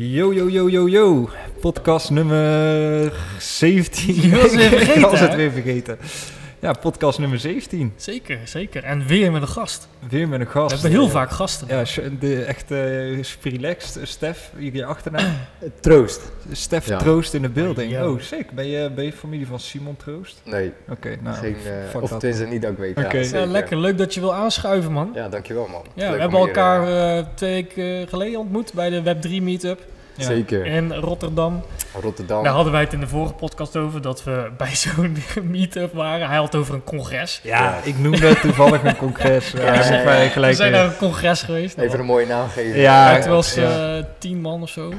Yo, yo, yo, yo, yo. Podcast nummer 17. Je was het weer vergeten, Ik was het weer vergeten. Ja, podcast nummer 17. Zeker, zeker. En weer met een gast. Weer met een We gast. hebben heel Eh, vaak gasten. Ja, de echt eh, super relaxed. Stef, je achternaam. Troost. Stef Ja. Troost in de building. Oh, sick. Ben je, ben je familie van Simon Troost? Nee, Oké, nou. geen, eh, fuck of tenminste niet dat ik weet. Oké. Ja, lekker, leuk dat je wil aanschuiven, man. Ja, dankjewel man. Ja, Leuk we hebben elkaar eh, eh, twee weken geleden ontmoet bij de Web3 Meetup Ja. Zeker. in Rotterdam. Rotterdam. Daar hadden wij het in de vorige podcast over dat we bij zo'n meetup waren. Hij had het over een congres. Ja, Ja. ik noemde toevallig een congres. Ja, Ja, ja, ja. We gelijk, zijn eh, naar een congres geweest. Even een mooie naam geven. Ja, het was ja. eh, tien man of zo.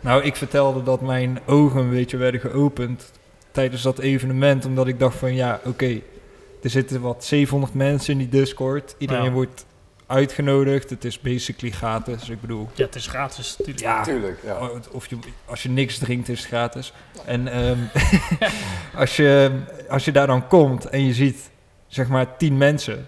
Nou, ik vertelde dat mijn ogen een beetje werden geopend tijdens dat evenement. Omdat ik dacht van, ja, oké, er zitten wat 700 mensen in die Discord. Iedereen Ja. wordt uitgenodigd. Het is basically gratis. Ik bedoel, Ja, het is gratis natuurlijk. ja, Tuurlijk, ja. of je, als je niks drinkt is het gratis. En ehm, als, je, als je daar dan komt en je ziet, zeg maar, 10 mensen...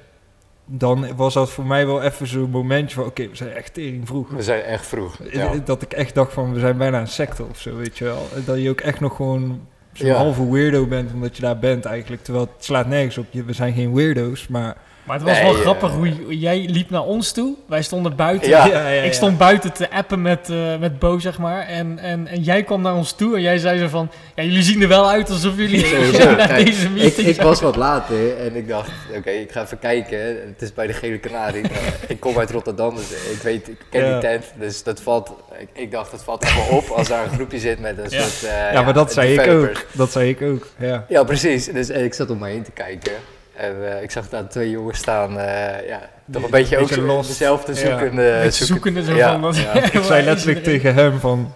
Dan was dat voor mij wel even zo'n momentje van, oké, we zijn echt tering vroeg. We zijn echt vroeg. Ja. Eh, Dat ik echt dacht van, we zijn bijna een secte of zo, weet je wel. Dat je ook echt nog gewoon zo'n Ja. halve weirdo bent, omdat je daar bent eigenlijk. Terwijl het slaat nergens op. Je, we zijn geen weirdo's, maar... Maar het was Nee, wel eh, grappig hoe jij liep naar ons toe. Wij stonden buiten. Ja. Ik stond buiten te appen met, eh, met Bo, zeg maar. En, en, en jij kwam naar ons toe en jij zei zo van... Ja, jullie zien er wel uit alsof jullie naar Kijk, deze Ik, meeting ik zijn. was wat later en ik dacht, oké, ik ga even kijken. Het is bij de Gele Canarie. Ik kom uit Rotterdam, dus ik weet, ik ken Ja. die tent. Dus dat valt, ik, ik dacht, dat valt wel op als daar een groepje zit met een Ja. soort eh, ja, maar dat zei ik ook. Dat zei ik ook, ja. Ja, precies. Dus eh, ik zat om me heen te kijken. En eh, ik zag daar twee jongens staan, eh, ja, toch Die- een beetje ook lost. dezelfde Ja. zoekende... Beetje zoekende zo ja, van... ja. Ik zei letterlijk tegen hem van...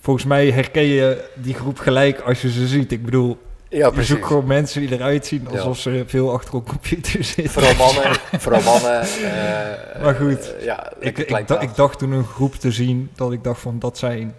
Volgens mij herken je die groep gelijk als je ze ziet. Ik bedoel, Ja, je precies. zoekt gewoon mensen die eruit zien Ja. alsof ze veel achter een computer zitten. Vooral mannen, vooral mannen. eh, Maar goed. eh, ja, Ik, ik dacht toen een groep te zien dat ik dacht van dat zijn.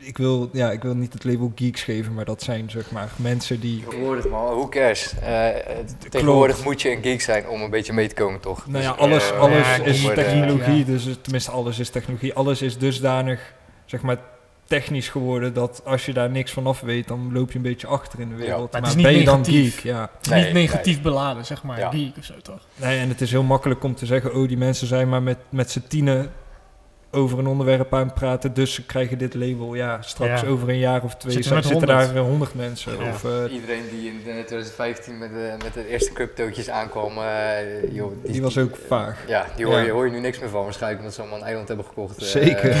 Ik wil, ja, ik wil niet het label geeks geven, maar dat zijn zeg maar mensen die. Tegenwoordig man, who cares? Eh, eh, tegenwoordig moet je een geek zijn om een beetje mee te komen, toch? Nou ja, Dus, alles, eh, alles ja, is technologie, ja. dus tenminste alles is technologie. Alles is dusdanig zeg maar technisch geworden dat als je daar niks van af weet, dan loop je een beetje achter in de wereld. Maar ben je dan negatief. geek? Ja. Het is Nee, niet negatief beladen, zeg maar. Ja. Geek of zo, toch? Nee, en het is heel makkelijk om te zeggen, oh die mensen zijn maar met, met z'n tienen over een onderwerp aan het praten, dus ze krijgen dit label. Ja, straks Ja. over een jaar of twee Zitten 100. daar honderd mensen. Ja. Of, eh, Iedereen die in 2015 met de, met de eerste cryptootjes aankwam, eh, joh, die was ook vaag. Ja, die hoor, Ja. je, hoor je nu niks meer van waarschijnlijk, omdat ze allemaal een eiland hebben gekocht. eh, Zeker.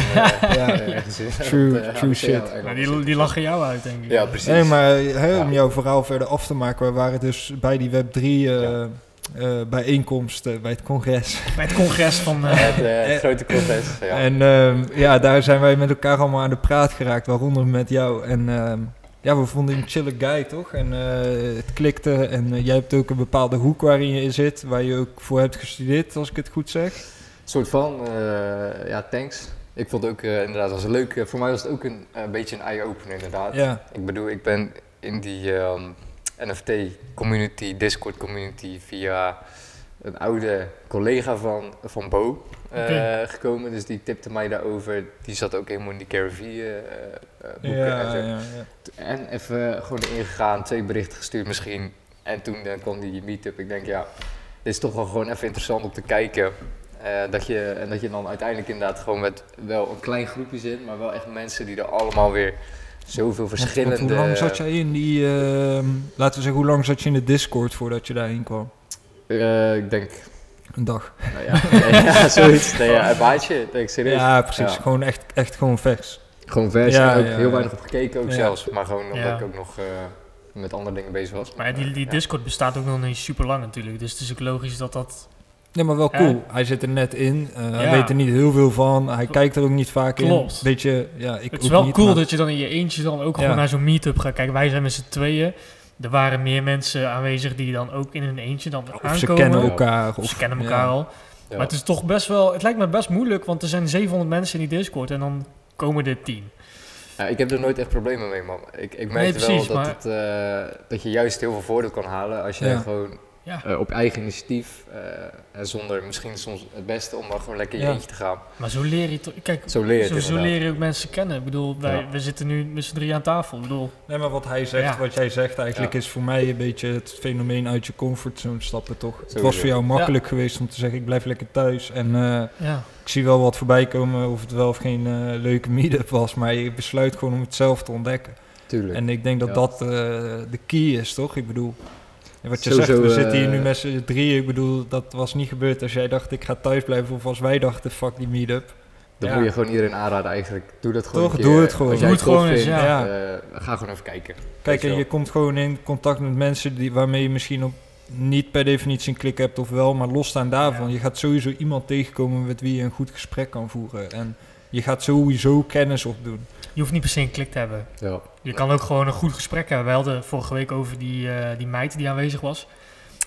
True- true shit. Maar die, die lachen jou uit, denk ik. Ja, precies. Nee, maar hè, om Ja. jouw verhaal verder af te maken, we waren dus bij die Web3 eh, Ja. eh, bijeenkomst eh, bij het congres. Bij het congres van... eh, Het, het grote congres, ja. En ehm, ja, daar zijn wij met elkaar allemaal aan de praat geraakt, waaronder met jou. En ehm, ja, we vonden je een chille guy, toch? En eh, het klikte en jij hebt ook een bepaalde hoek waarin je in zit, waar je ook voor hebt gestudeerd, als ik het goed zeg. soort van, eh, ja, thanks. Ik vond het ook inderdaad, was leuk. voor mij was het ook een, een beetje een eye-opener inderdaad. Ja, Ik bedoel, ik ben in die ehm, NFT-community, Discord-community, via een oude collega van, van Bo eh, gekomen. Dus die tipte mij daarover. Die zat ook helemaal in die Carivie eh, eh, ja, en zo. ja, ja. En even gewoon erin gegaan, twee berichten gestuurd misschien. En toen eh, kwam die meetup. Ik denk, ja, dit is toch wel gewoon even interessant om te kijken. Dat, je, en dat je dan uiteindelijk inderdaad gewoon met wel een klein groepje zit, maar wel echt mensen die er allemaal weer zoveel verschillende... want hoe lang zat jij in die, ehm, laten we zeggen, hoe lang zat je in de Discord voordat je daarheen kwam? Eh, ik denk, Een dag. nou ja, nee, ja zoiets. Nee, ja, een baantje, denk ik serieus. Ja, precies. Ja. Gewoon echt, echt gewoon vers. Gewoon vers, Ja, ook ja, heel ja. weinig op gekeken ook Ja. zelfs. Maar gewoon omdat Ja. ik ook nog eh, met andere dingen bezig was. maar die, die Ja. Discord bestaat ook nog niet super lang natuurlijk. Dus het is ook logisch dat dat... Nee, maar wel cool. Hij zit er net in. eh, Hij weet er niet heel veel van. Hij kijkt er ook niet vaak in. Klopt. Beetje, ja, ik het is ook wel niet, cool maar- dat je dan in je eentje dan ook Ja. gewoon naar zo'n meetup gaat kijken. Wij zijn met z'n tweeën. Er waren meer mensen aanwezig die dan ook in hun eentje dan Of aankomen. ze kennen elkaar. Of Of, ze kennen ja. elkaar al. Ja. Maar het is toch best wel... Het lijkt me best moeilijk, want er zijn 700 mensen in die Discord en dan komen er 10. Ja, ik heb er nooit echt problemen mee, man. Ik, ik Nee, precies, wel dat, maar- het, eh, dat je juist heel veel voordeel kan halen als je Ja. gewoon Ja. eh, op eigen initiatief. eh, en zonder misschien soms het beste om dan gewoon lekker in je Ja. eentje te gaan. Maar zo leer je toch... Kijk, Zo leer je zo, leer je ook mensen kennen. Ik bedoel, wij, Ja. we zitten nu met z'n drie aan tafel. Ik bedoel, Nee, maar wat hij zegt, Ja. wat jij zegt eigenlijk, Ja. is voor mij een beetje het fenomeen uit je comfortzone stappen, toch? Het was voor jou makkelijk geweest om te zeggen, ik blijf lekker thuis. En eh, ja. ik zie wel wat voorbij komen, of het wel of geen eh, leuke meet-up was, maar je besluit gewoon om het zelf te ontdekken. Tuurlijk. En ik denk dat Ja. dat eh, de key is, toch? Ik bedoel, en wat je Sowieso, zegt, we eh, zitten hier nu met z'n drieën. Ik bedoel, dat was niet gebeurd als jij dacht, ik ga thuis blijven. Of als wij dachten, fuck die meet-up. Dan Ja. moet je gewoon iedereen aanraden eigenlijk. Doe dat gewoon Toch, keer. doe het gewoon. Als jij het gewoon eens, vindt, ja. eh, ga gewoon even kijken. Kijk, en je komt gewoon in contact met mensen die, waarmee je misschien op niet per definitie een klik hebt of wel, maar losstaan daarvan. Je gaat sowieso iemand tegenkomen met wie je een goed gesprek kan voeren. En je gaat sowieso kennis opdoen. Je hoeft niet per se een klik te hebben. Ja. Je kan ook gewoon een goed gesprek hebben. We hadden vorige week over die, eh, die meid die aanwezig was.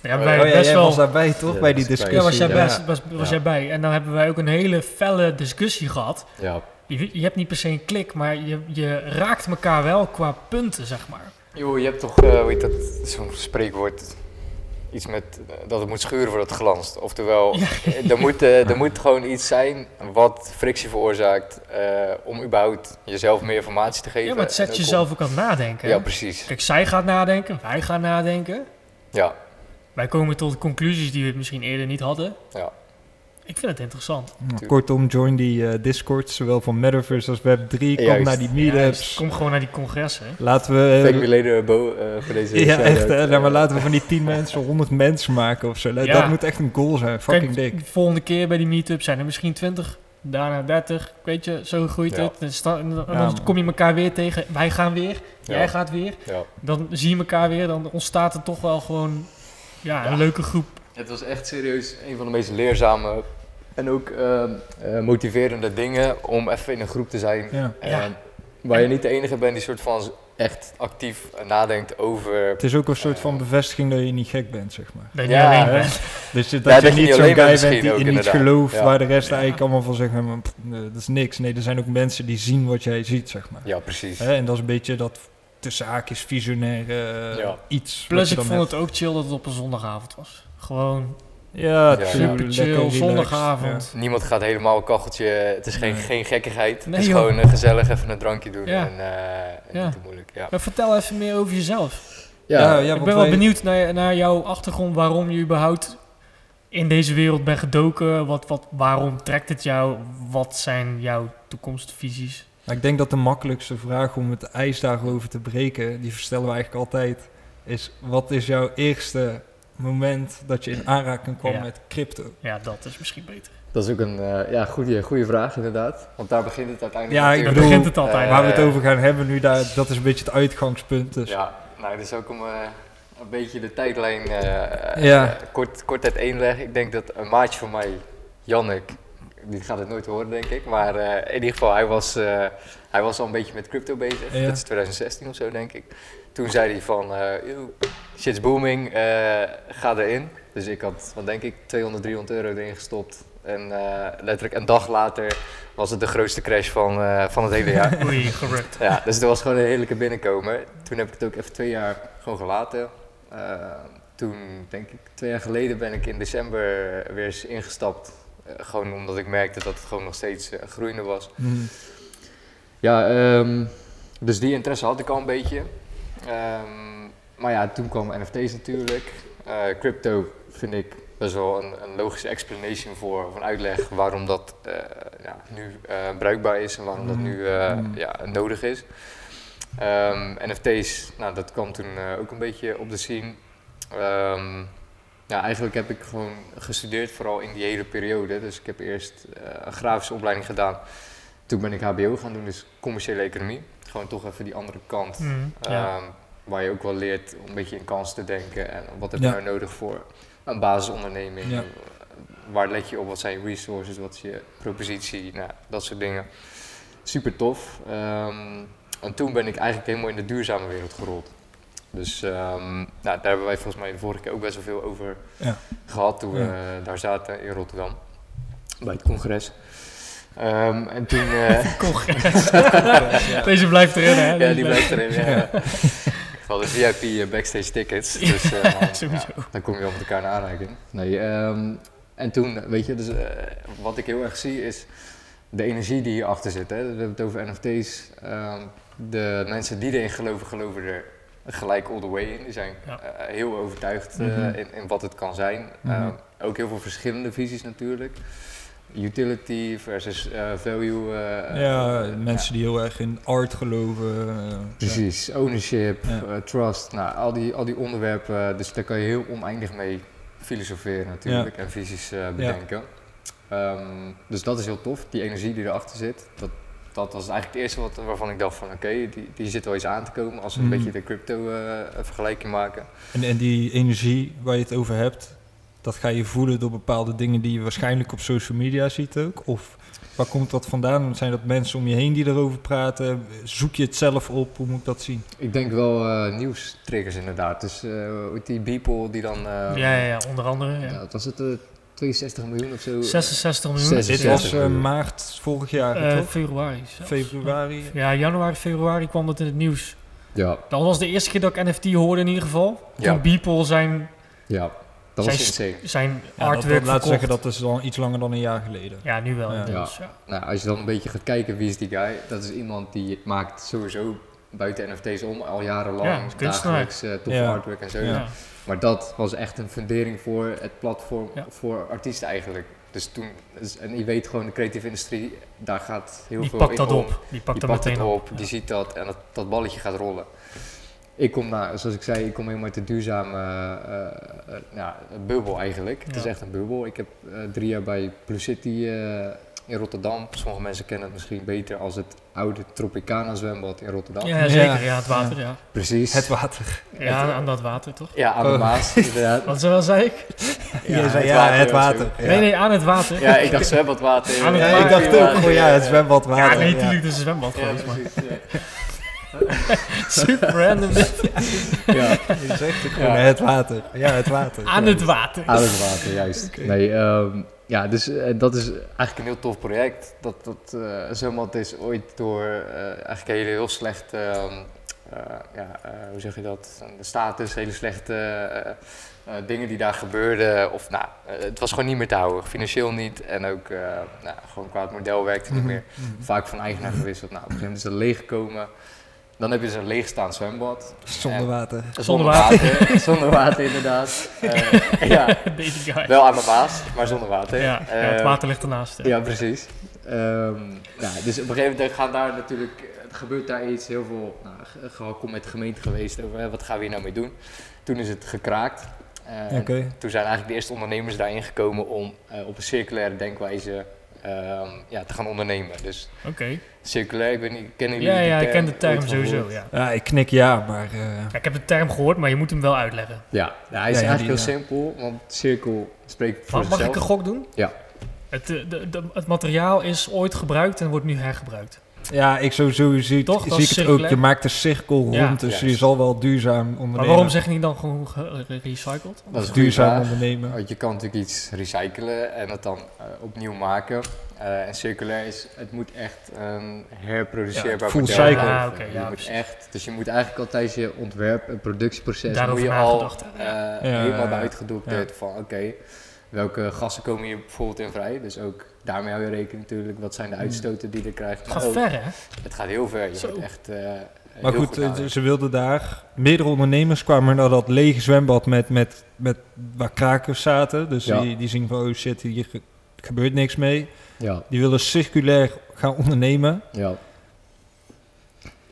Daar hebben Oh, wij ja, best jij wel... was daarbij toch, Ja, bij die discussie? Ja, was jij, best, was, was Ja. jij bij. En dan hebben wij ook een hele felle discussie gehad. ja. Je, je hebt niet per se een klik, maar je, je raakt elkaar wel qua punten, zeg maar. Joh, je hebt toch, eh hoe heet dat, zo'n spreekwoord. Iets met eh, dat het moet schuren voordat het glanst. Oftewel, Ja. eh, er, moet, eh, er moet gewoon iets zijn wat frictie veroorzaakt. om überhaupt jezelf meer informatie te geven. Ja, maar het zet jezelf ook aan het nadenken. Ja, precies. Kijk, zij gaat nadenken, wij gaan nadenken. Ja, Wij komen tot conclusies die we misschien eerder niet hadden. ja. Ik vind het interessant. Nou, kortom, join die eh, Discord, zowel van Metaverse als Web3. Kom Juist. naar die Juist, meetups. kom gewoon naar die congressen. Laten we... Thank me later, Bo, eh, voor deze ja, echt. hè. Nou, maar laten we van die 10 mensen 100 mensen maken of zo. Dat- Ja. Dat moet echt een goal zijn. Fucking Kijk, dik. de volgende keer bij die meetup zijn er misschien 20, daarna 30. Weet je, zo groeit Ja. het. En dan Ja, kom je elkaar weer tegen. Wij gaan weer, Ja. jij gaat weer. Ja. Dan zie je elkaar weer. Dan ontstaat er toch wel gewoon ja, een Ja. leuke groep. Het was echt serieus een van de meest leerzame en ook eh, eh, motiverende dingen om even in een groep te zijn. Ja. En Ja. Waar je niet de enige bent die soort van echt actief nadenkt over. Het is ook een soort van Eh. bevestiging dat je niet gek bent, zeg maar. Dat je Ja, alleen bent. Dus Ja, dat je dat je niet zo'n guy bent die in iets gelooft, Ja. waar de rest Ja. eigenlijk allemaal van zeggen, maar, pff, nee, dat is niks. Nee, er zijn ook mensen die zien wat jij ziet, zeg maar. Ja, precies. Hè? En dat is een beetje dat tussen haakjes visionaire eh, Ja. iets. Plus ik vond hebt. het ook chill dat het op een zondagavond was. Gewoon Ja, super chill, zondagavond. Niemand gaat helemaal een kacheltje. Het is geen, Nee. geen gekkigheid. Nee, het is joh. gewoon eh, gezellig even een drankje doen. Ja. En, eh, en Ja. niet te moeilijk. Ja, Maar vertel even meer over jezelf. Ja, ja, ik ben wel wij- benieuwd naar, naar jouw achtergrond, waarom je überhaupt in deze wereld bent gedoken. Wat, wat, waarom trekt het jou? Wat zijn jouw toekomstvisies? Nou, ik denk dat de makkelijkste vraag om het ijs daarover te breken, die verstellen we eigenlijk altijd, is wat is jouw eerste moment dat je in aanraking kwam Ja. met crypto? Ja, dat is misschien beter. Dat is ook een eh, ja, goede, goede vraag, inderdaad. Want daar begint het uiteindelijk. Ja, ik bedoel, begint het altijd. eh, Waar we het over gaan hebben nu, daar, dat is een beetje het uitgangspunt. Dus. Ja, nou, dus ook om eh, een beetje de tijdlijn eh, Ja. kort, kort uiteenleggen. Ik denk dat een maatje van mij, Jannik, die gaat het nooit horen, denk ik. Maar eh, in ieder geval, hij was, eh, hij was al een beetje met crypto bezig. Ja. Dat is 2016 of zo, denk ik. Toen zei hij van, eh "Yo, shit's booming, eh, ga erin. Dus ik had, wat denk ik, 200, 300 euro erin gestopt. En eh, letterlijk een dag later was het de grootste crash van, eh, van het hele jaar. Oei, gerukt. Ja, dus dat was gewoon een heerlijke binnenkomer. Toen heb ik het ook even twee jaar gewoon gelaten. Toen, denk ik, twee jaar geleden ben ik in december weer eens ingestapt. Gewoon omdat ik merkte dat het gewoon nog steeds groeiende was. Mhm. Ja, ehm, dus die interesse had ik al een beetje. Ehm, maar ja, toen kwam NFT's natuurlijk. Eh, crypto vind ik best wel een, een logische explanation voor, of een uitleg waarom dat eh, ja, nu eh, bruikbaar is en waarom dat nu eh, Mm. ja, nodig is. Ehm, NFT's, nou, dat kwam toen ook een beetje op de scene. Ehm, ja, eigenlijk heb ik gewoon gestudeerd, vooral in die hele periode. Dus ik heb eerst een grafische opleiding gedaan. Toen ben ik HBO gaan doen, dus commerciële economie. Gewoon toch even die andere kant. Mm, ja. Ehm, waar je ook wel leert om een beetje in kansen te denken. En wat heb Ja. je nou nodig voor een basisonderneming? Ja. Waar let je op? Wat zijn je resources? Wat is je propositie? Nou, dat soort dingen. Super tof. Ehm, en toen ben ik eigenlijk helemaal in de duurzame wereld gerold. Dus ehm, nou, daar hebben wij volgens mij de vorige keer ook best wel veel over Ja. gehad toen we Ja. daar zaten in Rotterdam. Bij het congres. Ehm, en toen... eh, Congres. Deze blijft erin, hè? ja, die blijft erin. Ja. We hadden VIP eh, backstage tickets, dus eh, dan, Sowieso. ja, dan kom je wel met elkaar in aanraking. Nee, ehm, en toen, weet je, dus, wat ik heel erg zie is de energie die hierachter zit. Hè. We hebben het over NFT's. ehm, de mensen die erin geloven, geloven er gelijk all the way in. Die zijn Ja. heel overtuigd eh, Mhm. in, in wat het kan zijn. Mhm. Ehm, ook heel veel verschillende visies natuurlijk. Utility versus eh, value. eh, ja, eh, mensen die heel erg in art geloven. Precies, ownership, Ja. trust, nou, al, die, al die onderwerpen, dus daar kan je heel oneindig mee filosoferen natuurlijk en visies bedenken. Ehm, dus dat is heel tof, die energie die erachter zit. Dat, dat was eigenlijk het eerste wat, waarvan ik dacht van oké, die, die zit wel eens aan te komen als we een Mhm. beetje de crypto vergelijking maken. En, en die energie waar je het over hebt, dat ga je voelen door bepaalde dingen die je waarschijnlijk op social media ziet ook? Of waar komt dat vandaan? Zijn dat mensen om je heen die erover praten? Zoek je het zelf op? Hoe moet ik dat zien? Ik denk wel eh nieuwstriggers inderdaad. Dus eh, die Beeple die dan, eh, ja, ja, ja, onder andere. Ja. ja, wat was het, eh, 62 miljoen of zo? 66 miljoen. Dit was eh, maart vorig jaar, Eh, toch? februari. zelfs. Februari. Ja, januari, februari kwam dat in het nieuws. Ja, Dat was de eerste keer dat ik NFT hoorde in ieder geval. Ja. Toen Beeple zijn, ja, dat was Zijn insane. zijn Ja, dat, artwork dat, laten we verkocht. zeggen, dat is al iets langer dan een jaar geleden. Ja, nu wel Ja. Nou, als je dan een beetje gaat kijken wie is die guy, dat is iemand die maakt sowieso buiten NFT's om al jarenlang dagelijks toffe Ja. artwork en zo. Maar dat was echt een fundering voor het platform Ja. voor artiesten eigenlijk. Dus toen, dus- en je weet gewoon de creatieve industrie, daar gaat heel Die veel pakt in dat om. op. Die Die pakt dat pakt meteen het op. op, die ziet dat en dat, dat balletje gaat rollen. Ik kom, nou, zoals ik zei, ik kom helemaal uit de duurzame eh, eh, ja, bubbel eigenlijk. Het is Ja. echt een bubbel. Ik heb eh, drie jaar bij Plus City eh, in Rotterdam. Sommige mensen kennen het misschien beter als het oude Tropicana zwembad in Rotterdam. Ja, zeker. Ja. Ja, het water, ja. Precies. Het water. Ja, aan dat water, toch? Ja, aan de Oh. Maas, inderdaad. Wat zo zei ik? Zei ja, het water. Ja. Nee, nee, aan het water. Ja, ik dacht zwembadwater. Aan het Ja, water. ik dacht ook gewoon, ja, het zwembad Ja, water. nee, ja. natuurlijk, het is een zwembad Ja, super random. dit. Ja, Je zegt ook gewoon Ja. het water. Ja, het water. Aan het water. aan het water, juist. Nee, ehm, ja, dus eh, dat is eigenlijk een heel tof project. Dat, dat eh zwembad is ooit door eh, eigenlijk hele heel slecht, ehm, eh, ja, eh, hoe zeg je dat, de status, hele slechte eh, eh, dingen die daar gebeurden. Of nou, het was gewoon niet meer te houden, financieel niet. En ook eh, nou, gewoon qua het model werkte niet meer. Mhm. Vaak van eigenaar gewisseld. Nou, op een gegeven moment is het leeggekomen. Dan heb je dus een leegstaand zwembad. Zonder water. Zonder water. zonder water, inderdaad. Eh, ja, Deze guy. wel aan de Maas, maar zonder water. Ja, ja, het Eh, water ligt ernaast. hè. Ja, precies. Ehm, ja, dus op een gegeven moment gaan daar natuurlijk, er gebeurt daar iets, heel veel nou, ge- gehakkel met de gemeente geweest over hè, wat gaan we hier nou mee doen. Toen is het gekraakt. Eh, Oké. Toen zijn eigenlijk de eerste ondernemers daarin gekomen om eh, op een circulaire denkwijze ehm, ja, te gaan ondernemen. Dus Oké. circulair, ik weet niet, kennen jullie Ja, die ja, ik ken de term sowieso, ja. Ja, ik knik ja, maar... eh, Ja, Ik heb de term gehoord, maar je moet hem wel uitleggen. Ja, ja, hij is Ja, ja, eigenlijk die, heel simpel, want cirkel spreekt voor Mag, mag ik zichzelf. een gok doen? Ja. Het, eh, de, de, het materiaal is ooit gebruikt en wordt nu hergebruikt. Ja, ik sowieso zie, Toch, zie ik het ook. Je maakt een cirkel Ja. rond, dus je zal wel duurzaam ondernemen. Maar waarom zeg je niet dan gewoon ge- gerecycled? Dat is duurzaam vraag. ondernemen? Want je kan natuurlijk iets recyclen en het dan eh, opnieuw maken. Eh, en circulair is, het moet echt een herproduceerbaar full model cycle. Ah, je ja, moet precies. echt, dus je moet eigenlijk al tijdens je ontwerp en productieproces Daarover moet je al eh, Ja, helemaal ja, bij ja. uitgedokterd van oké, welke gassen komen hier bijvoorbeeld in vrij. Dus ook daarmee hou je rekening natuurlijk. Wat zijn de Hmm. uitstoten die je krijgt. Het gaat ook, ver, hè? het gaat heel ver. Je Zo. echt eh, Maar goed, eh, ze wilden daar... Meerdere ondernemers kwamen naar dat lege zwembad met, met, met waar krakers zaten. Dus Ja. die, die zien van, oh shit, hier ge- gebeurt niks mee. ja, Die willen circulair gaan ondernemen. ja.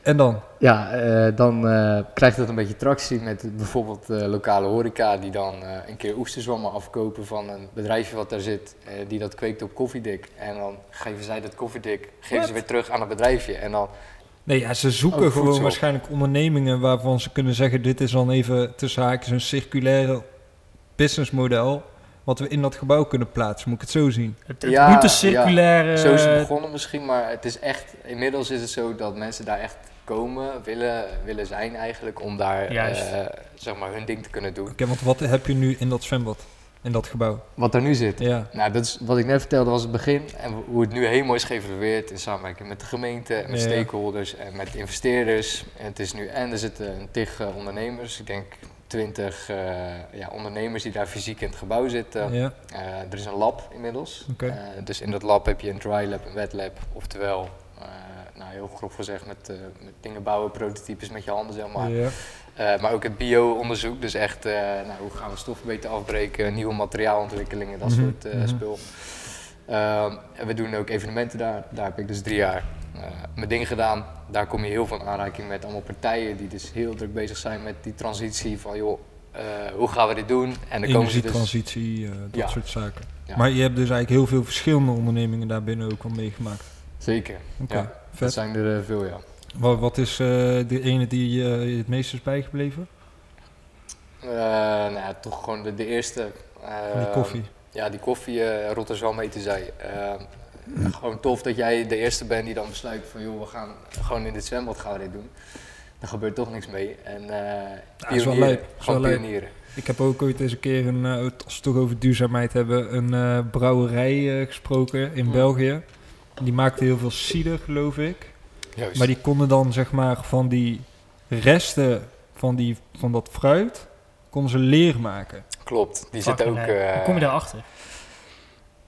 En dan? Ja, eh, dan eh, krijgt dat een beetje tractie met bijvoorbeeld eh, lokale horeca die dan eh, een keer oesterzwammen afkopen van een bedrijfje wat daar zit, eh, die dat kweekt op koffiedik. En dan geven zij dat koffiedik, geven What? ze weer terug aan het bedrijfje. En dan, Nee, ja, ze zoeken Oh, gewoon waarschijnlijk ondernemingen waarvan ze kunnen zeggen... dit is dan even tussen haakjes een circulaire businessmodel... wat we in dat gebouw kunnen plaatsen. Moet ik het zo zien? Het, het Ja, moet een ja. circulaire... zo is het begonnen misschien, maar het is echt, inmiddels is het zo dat mensen daar echt komen, willen, willen zijn eigenlijk, om daar eh, zeg maar hun ding te kunnen doen. Oké, want wat heb je nu in dat zwembad? in dat gebouw. Wat er nu zit. Ja. Nou, dat is wat ik net vertelde was het begin. En hoe het nu helemaal is geëvalueerd in samenwerking met de gemeente, en met Ja. stakeholders en met investeerders. En het is nu, en er zitten een tig eh, ondernemers, ik denk 20 eh, ja, ondernemers die daar fysiek in het gebouw zitten. ja. Eh, er is een lab inmiddels. Oké. Eh, dus in dat lab heb je een dry lab, een wet lab. Oftewel, heel grof gezegd, met, eh, met dingen bouwen, prototypes met je handen zeg maar. Ja. Eh, maar ook het bio-onderzoek, dus echt eh, nou, hoe gaan we stoffen beter afbreken, nieuwe materiaalontwikkelingen, dat Mhm, soort mhm. spul. Ehm, en we doen ook evenementen daar. Daar heb ik dus drie jaar mijn ding gedaan. Daar kom je heel veel in aanraking met allemaal partijen die dus heel druk bezig zijn met die transitie van joh, hoe gaan we dit doen? En dan komen ze dus... Energietransitie, eh, dat Ja. soort zaken. Ja. Maar je hebt dus eigenlijk heel veel verschillende ondernemingen daarbinnen ook al meegemaakt. Zeker, Oké, ja. Dat zijn er eh, veel ja. Wat, wat is eh, de ene die eh, je het meest is bijgebleven? Nou ja, toch gewoon de, de eerste. Die eh, koffie. Ja, die koffie Rotterdam mee te zijn. Eh, gewoon tof dat jij de eerste bent die dan besluit van joh, we gaan gewoon in dit zwembad gaan we dit doen. Daar gebeurt toch niks mee. En uh, is wel leuk. Gewoon wel leuk. pionieren. Ik heb ook ooit eens een keer, een, als we het toch over duurzaamheid hebben, een uh, brouwerij uh, gesproken in Ja. België. Die maakte heel veel cider, geloof ik. Juist. Maar die konden dan zeg maar van die resten van, die, van dat fruit, konden ze leer maken. Klopt, die zit ook... nee. eh, Hoe kom je daarachter?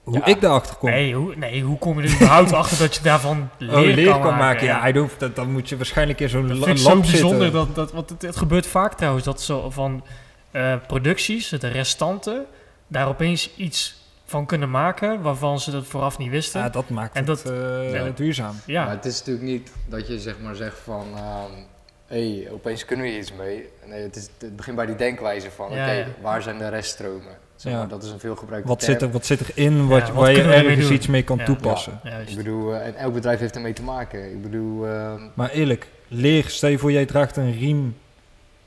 Hoe Ja. ik daarachter kom. Nee hoe, nee, hoe kom je er überhaupt achter dat je daarvan leer, oh, leer kan, kan maken. Ja, Ja. I don't, dat, dan moet je waarschijnlijk in zo'n Dat la- vind ik zo lab bijzonder. zitten. Dat, dat, want het, het gebeurt vaak trouwens dat zo van eh, producties, de restanten, daar opeens iets van kunnen maken waarvan ze dat vooraf niet wisten. Ja, dat maakt En het dat- eh, ja. duurzaam. ja, Maar het is natuurlijk niet dat je zeg maar zegt van... ehm hé, opeens kunnen we hier iets mee. Nee, het, is, het begint bij die denkwijze van... Ja, oké, ja. waar zijn de reststromen? Zeg Ja. maar, dat is een veelgebruikte Wat term. zit, er, wat zit erin wat, Ja, wat waar je ergens iets mee kan Ja. toepassen? Ik bedoel, eh, en elk bedrijf heeft ermee te maken. Ik bedoel, ehm, Maar eerlijk, leer, stel je voor jij draagt een riem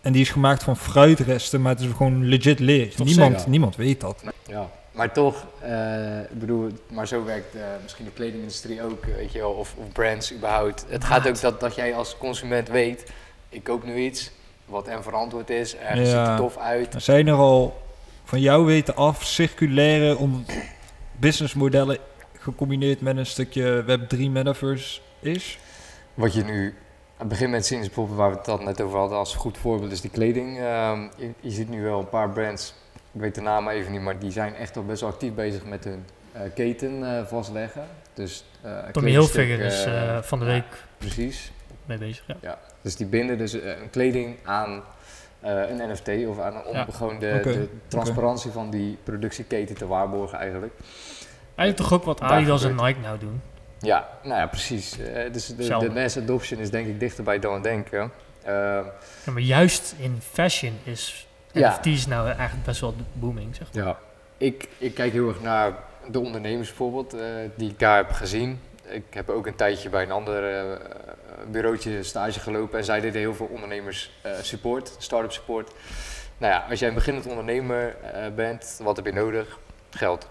en die is gemaakt van fruitresten, maar het is gewoon legit leer. Niemand, niemand weet dat. ja. Maar toch, eh, ik bedoel, maar zo werkt eh, misschien de kledingindustrie ook, eh, weet je wel, of, of brands überhaupt. Het gaat ook dat, dat jij als consument weet, ik koop nu iets wat en verantwoord is, ergens Ja. ziet er tof uit. Er zijn er al van jou weten af circulaire om businessmodellen gecombineerd met een stukje Web3 metaverse is. Wat je nu aan het begin met zien is bijvoorbeeld waar we het al net over hadden als goed voorbeeld is die kleding. Ehm, je, je ziet nu wel een paar brands, ik weet de naam even niet, maar die zijn echt al best wel actief bezig met hun eh, keten eh, vastleggen. Dus, eh, Tommy kledingstuk, Hilfiger is eh, eh, van de ja, week Precies. mee bezig. Ja. Ja, dus die binden dus eh, een kleding aan eh, een NFT of aan om Ja. gewoon de, de transparantie van die productieketen te waarborgen eigenlijk. Eigenlijk toch ook wat Daar Adidas en Nike nou doen. Ja, nou ja, precies. Eh, dus de, de mass adoption is denk ik dichterbij dan we denken. Eh, Ja, maar juist in fashion is Ja. NFT's nou eigenlijk best wel de booming, zeg maar. ja, ik, ik kijk heel erg naar de ondernemers bijvoorbeeld eh, die ik daar heb gezien. Ik heb ook een tijdje bij een ander eh, bureautje stage gelopen en zij deden heel veel ondernemers eh, support, start-up support. Nou ja, als jij een beginnend ondernemer eh, bent, wat heb je nodig? Geld.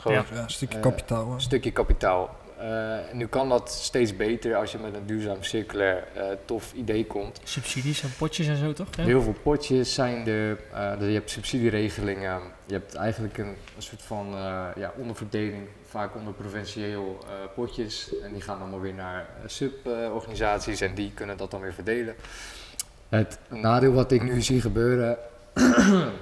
Gewoon Ja. Een stukje kapitaal. Een stukje kapitaal. Eh, nu kan dat steeds beter als je met een duurzaam, circulair, eh, tof idee komt. Subsidies en potjes en zo, toch? Ja. Heel veel potjes zijn er. eh, je hebt subsidieregelingen. Je hebt eigenlijk een, een soort van ja, onderverdeling, vaak onder provincieel potjes. En die gaan allemaal weer naar suborganisaties en die kunnen dat dan weer verdelen. Het nadeel wat ik nu zie gebeuren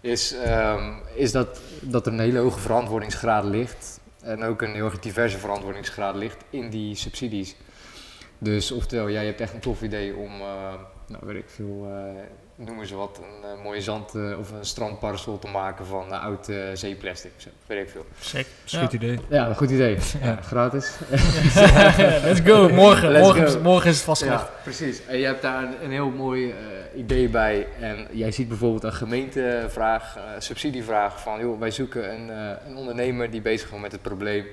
is, ehm, is dat, dat er een hele hoge verantwoordingsgraad ligt. En ook een heel erg diverse verantwoordingsgraad ligt in die subsidies. Dus oftewel, jij hebt echt een tof idee om, eh, nou weet ik veel, eh, noemen ze wat, een eh, mooie zand eh, of een strandparasol te maken van eh, oud eh, zeeplastic. Zo, weet ik veel. Sick. Schiet idee. Ja, een goed idee. Ja. Ja, gratis. Let's go. Morgen, Let's morgen, go. morgen is het vastgelegd. Ja, precies. En je hebt daar een, een heel mooi eh, idee bij. En jij ziet bijvoorbeeld een gemeentevraag, eh, subsidievraag van, joh, wij zoeken een, eh, een ondernemer die bezig is met het probleem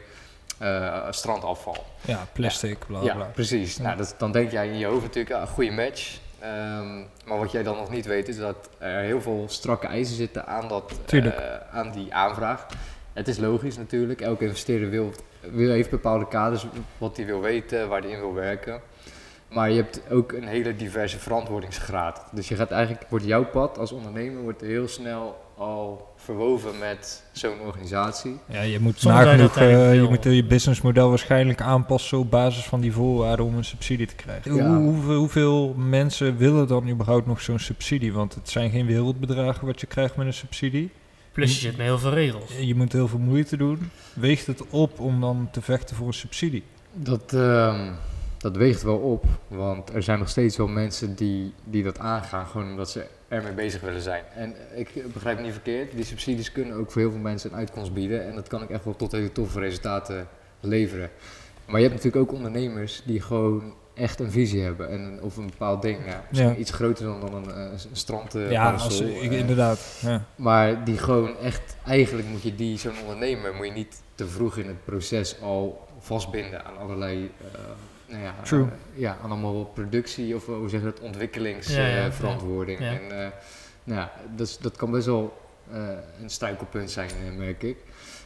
eh, strandafval. Ja, plastic, bla ja, bla. precies. Ja. Nou, dat, dan denk jij in je hoofd natuurlijk, ah, goede match. Ehm, maar wat jij dan nog niet weet is dat er heel veel strakke eisen zitten aan, dat, eh, aan die aanvraag. Het is logisch natuurlijk, elke investeerder wil, wil, heeft bepaalde kaders wat hij wil weten, waar hij in wil werken. Maar je hebt ook een hele diverse verantwoordingsgraad. Dus je gaat eigenlijk, wordt jouw pad als ondernemer wordt heel snel al verwoven met zo'n organisatie. Ja, je moet dat je nagenoeg, eh, moet je businessmodel waarschijnlijk aanpassen op basis van die voorwaarden om een subsidie te krijgen. Ja. Hoe, hoeveel, hoeveel mensen willen dan überhaupt nog zo'n subsidie? Want het zijn geen wereldbedragen wat je krijgt met een subsidie. Plus je zit met heel veel regels. Je moet heel veel moeite doen. Weegt het op om dan te vechten voor een subsidie? Dat, ehm, dat weegt wel op, want er zijn nog steeds wel mensen die, die dat aangaan, gewoon omdat ze ermee bezig willen zijn. En ik begrijp het niet verkeerd, die subsidies kunnen ook voor heel veel mensen een uitkomst bieden en dat kan ik echt wel tot hele toffe resultaten leveren. Maar je hebt natuurlijk ook ondernemers die gewoon echt een visie hebben en, of een bepaald ding, ja, misschien Ja. iets groter dan, dan een, eh, een strand eh, ja, parasol, als, ik, eh, inderdaad. Ja. maar die gewoon echt, eigenlijk moet je die, zo'n ondernemer, moet je niet te vroeg in het proces al vastbinden aan allerlei, nou ja, True. eh, ja, allemaal productie of eh, hoe zeg je dat, Ja, ja, ontwikkelingsverantwoording. ja. En eh, nou ja, dat, is- dat kan best wel een struikelpunt zijn, merk ik.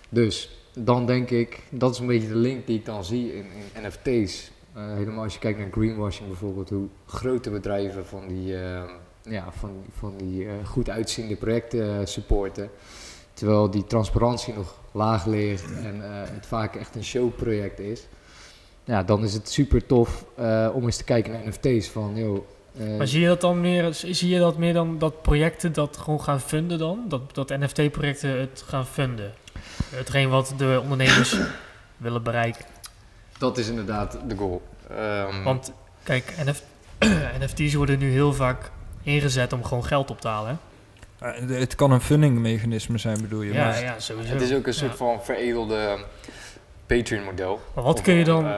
Dus dan denk ik, dat is een beetje de link die ik dan zie in, in NFT's. Eh, helemaal als je kijkt naar greenwashing bijvoorbeeld, hoe grote bedrijven van die, eh, ja, van, van die eh, goed uitziende projecten supporten. Terwijl die transparantie nog laag ligt en het vaak echt een showproject is. Ja, dan is het super tof eh, om eens te kijken naar NFT's van, joh, eh, Maar zie je dat dan meer, zie je dat meer dan dat projecten dat gewoon gaan funden dan? Dat, dat NFT-projecten het gaan funden? Hetgeen wat de ondernemers willen bereiken. dat is inderdaad de goal. Ehm, Want kijk, NF NFT's worden nu heel vaak ingezet om gewoon geld op te halen. Eh, Het kan een fundingmechanisme zijn, bedoel je? Ja, maar- ja, sowieso. het is ook een Ja. soort van veredelde Patreon-model. Maar wat Of, kun je dan... eh,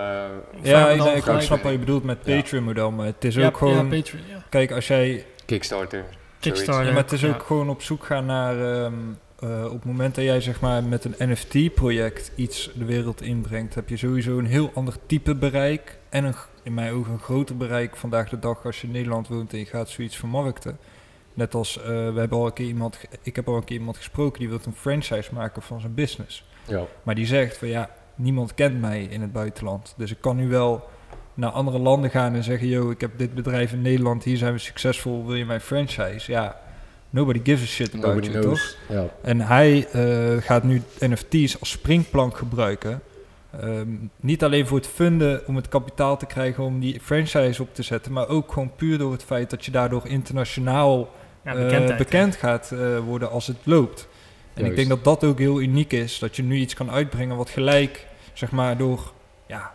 Ja, ik, dan ik, ik gelijk- snap wat je bedoelt met. Patreon-model, maar het is ja, ook gewoon... Ja, Patreon, ja. kijk, als jij Kickstarter. Kickstarter. Ja, maar het is ja. ook gewoon op zoek gaan naar... ehm, eh, op het moment dat jij zeg maar met een NFT-project iets de wereld inbrengt... heb je sowieso een heel ander type bereik... en een, in mijn ogen een groter bereik vandaag de dag als je in Nederland woont... en je gaat zoiets vermarkten. Net als, eh, we hebben al een keer iemand, ik heb al een keer iemand gesproken... die wil een franchise maken van zijn business. Ja. Maar die zegt van ja, niemand kent mij in het buitenland. Dus ik kan nu wel naar andere landen gaan en zeggen... yo, ik heb dit bedrijf in Nederland, hier zijn we succesvol, wil je mijn franchise? Ja, nobody gives a shit about Nobody you, toch? Ja. En hij eh, gaat nu NFT's als springplank gebruiken. Ehm, niet alleen voor het funden om het kapitaal te krijgen om die franchise op te zetten, maar ook gewoon puur door het feit dat je daardoor internationaal Ja, eh, bekend gaat eh, worden als het loopt. En ik denk dat dat ook heel uniek is, dat je nu iets kan uitbrengen wat gelijk, zeg maar, door ja,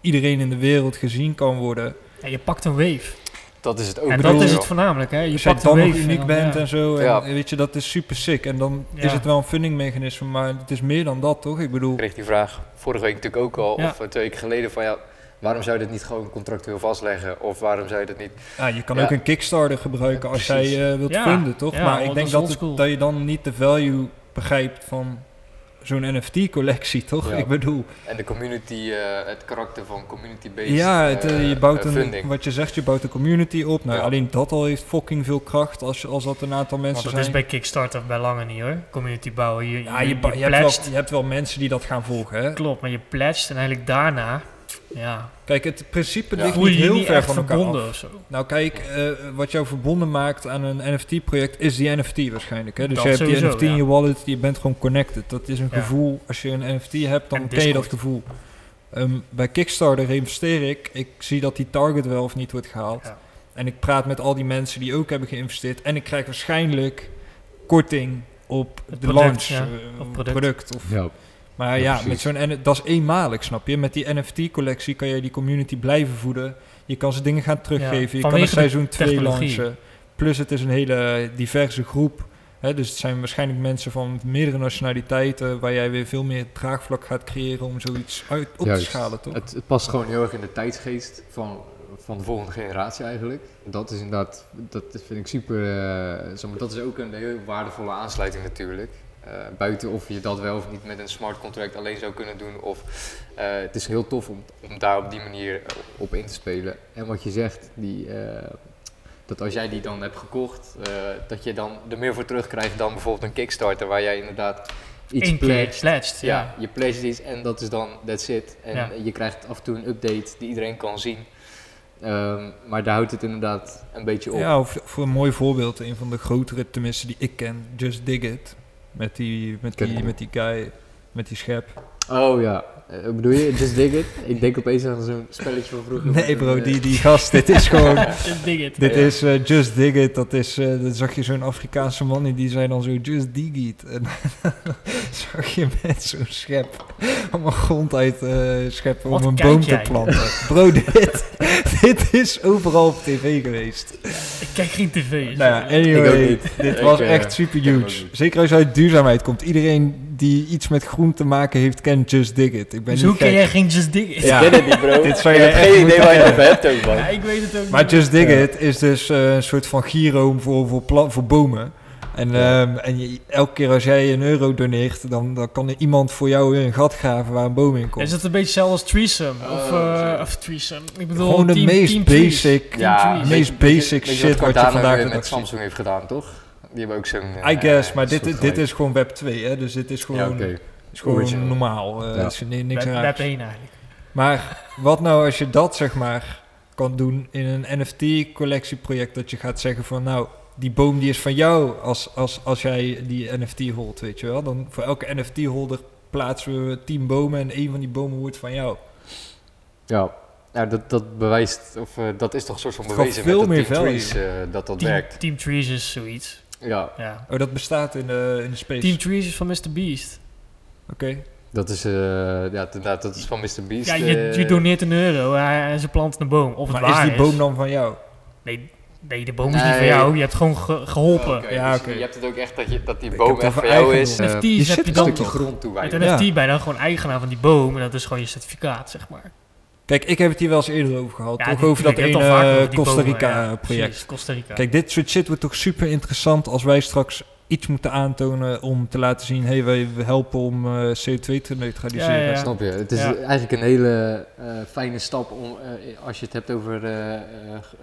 iedereen in de wereld gezien kan worden. Ja, je pakt een wave. Dat is het ook. en bedoel, dat is het voornamelijk, hè? Je pakt een dan wave. nog uniek en dan- bent ja. en zo, en Ja. weet je, dat is super sick. En dan Ja. is het wel een fundingmechanisme, maar het is meer dan dat, toch? Ik bedoel, Ik kreeg die vraag vorige week natuurlijk ook al, Ja. of eh, twee weken geleden, van ja, waarom zou je dit niet gewoon contractueel vastleggen? Of waarom zou je dat niet... ja, je kan Ja. ook een Kickstarter gebruiken als Precies. jij eh, wilt Ja. funden, toch? Ja, maar ik denk dat, het- dat je dan niet de value begrijpt van zo'n NFT-collectie, toch? Ja. Ik bedoel, En de community, eh, het karakter van community-based Ja, het, eh, eh, je bouwt een, wat je zegt, je bouwt een community op. Nou, Ja. alleen dat al heeft fucking veel kracht als, als dat een aantal Want mensen dat is zijn. bij Kickstarter bij lange niet hoor. Community bouwen. Je, ja, je, je, je, ba- je, hebt pledged. wel, je hebt wel mensen die dat gaan volgen, hè? Klopt, maar je pledged en eigenlijk daarna... Ja, Kijk, het principe Ja. ligt niet heel niet ver echt van elkaar verbonden af. of zo. Nou kijk, eh, wat jou verbonden maakt aan een NFT-project is die NFT waarschijnlijk. Hè? Dus Dat je hebt die NFT in je wallet, je bent gewoon connected. Dat is een Ja. gevoel, als je een NFT hebt, dan En ken je dat gevoel. Ehm, bij Kickstarter investeer ik, ik zie dat die target wel of niet wordt gehaald. Ja. En ik praat met al die mensen die ook hebben geïnvesteerd. En ik krijg waarschijnlijk korting op Het de product, launch ja, eh, of product. product. Of, Ja. Maar Ja, met zo'n dat is eenmalig, snap je? Met die NFT-collectie kan je die community blijven voeden. Je kan ze dingen gaan teruggeven. je kan een seizoen 2 technologie. launchen. Plus het is een hele diverse groep. Hè? Dus het zijn waarschijnlijk mensen van meerdere nationaliteiten... waar jij weer veel meer draagvlak gaat creëren om zoiets uit, op Juist. te schalen, toch? Het, het past gewoon heel erg in de tijdsgeest van, van de volgende generatie eigenlijk. Dat is inderdaad, dat vind ik super, eh, dat is ook een heel waardevolle aansluiting natuurlijk. Eh, buiten of je dat wel of niet met een smart contract alleen zou kunnen doen. Of eh, het is heel tof om, om daar op die manier eh, op in te spelen. En wat je zegt, die, eh, dat als jij die dan hebt gekocht, eh, dat je dan er meer voor terugkrijgt dan bijvoorbeeld een Kickstarter waar jij inderdaad iets pledged. pledged, Ja, ja. je pledged iets en dat is dan, that's it. En Ja. je krijgt af en toe een update die iedereen kan zien. Ehm, maar daar houdt het inderdaad een beetje op. Ja, of voor een mooi voorbeeld, een van de grotere, tenminste die ik ken, Just Dig It. Met die, met die, met die guy, met die schep. Oh ja, Eh, bedoel je Just Dig It? Ik denk opeens aan zo'n spelletje van vroeger. Nee bro, een, eh, die, die gast, dit is gewoon... Just dig it. Dit Ja. is eh, Just Dig It, dat is, eh dan zag je zo'n Afrikaanse man en die zei dan zo Just Dig It. En zag je met zo'n schep allemaal grond uit eh, scheppen Wat om een boom te jij? planten. Bro, dit, dit is overal op tv geweest. Ik kijk geen tv. Nou ja, anyway, Ik ook niet. dit was echt super huge. Zeker als je uit duurzaamheid komt. Iedereen die iets met groen te maken heeft, kent Just Dig It. Ik ben Dus niet hoe ken jij geen Just dig it? Ja. Ik ken het niet, bro. Dit zou echt geen idee waar je het over hebt ook, man. Ja, ik weet het ook Maar niet. Just Dig Ja. It is dus eh, een soort van giro voor, voor, pla- voor bomen. En, Ja. ehm, en je, elke keer als jij een euro doneert, dan, dan kan er iemand voor jou weer een gat graven waar een boom in komt. Is het een beetje hetzelfde als Threesome? Of, Oh, eh of Threesome. Ik bedoel, Gewoon de team, meest team basic, Team meest je- basic weet shit wat je vandaag met. Samsung heeft gedaan, toch? Die hebben ook zo'n... I eh, guess, maar dit, dit gelijk. is gewoon Web 2, hè? dus dit is gewoon, Ja, oké. is gewoon Original. normaal. eh Ja. is ni- niks Web. Web 1 eigenlijk. Maar wat nou als je dat zeg maar kan doen in een NFT-collectieproject, dat je gaat zeggen van nou, die boom die is van jou als, als, als jij die NFT holt, weet je wel. Dan voor elke NFT-holder plaatsen we 10 bomen en één van die bomen wordt van jou. Ja, ja dat, dat bewijst, of eh, dat is toch een soort van bewezen veel met dat meer Team. Trees, eh, dat dat Team, werkt. Team Trees is zoiets. Ja, Ja. Oh, dat bestaat in de, in de space. Team Trees is van Mr. Beast. Oké. dat is, eh, ja, inderdaad, dat is van Mr. Beast. Ja, je, eh, je doneert een euro en ze planten een boom. Of het Maar is die boom dan van jou? Nee, nee, de boom is niet van jou. Je hebt gewoon ge- geholpen. Oké, Ja, dus oké. Je hebt het ook echt dat, je, dat die Ik boom echt van jou is. eh, NFT's heb zit je een dan stukje toch. grond Met toewijden. Ja. NFT ben je dan gewoon eigenaar van die boom. En dat is gewoon je certificaat, zeg maar. Kijk, ik heb het hier wel eens eerder over gehad. Ja, toch die- over dat ene hebt al vaker eh, Costa bomen, Rica ja, eh, Costa Rica. Kijk, dit soort shit wordt toch super interessant als wij straks iets moeten aantonen om te laten zien, hé, hey, wij helpen om eh, CO2 te neutraliseren. Ja, ja, ja. Snap je? Het is Ja. eigenlijk een hele eh, fijne stap om, eh, als je het hebt over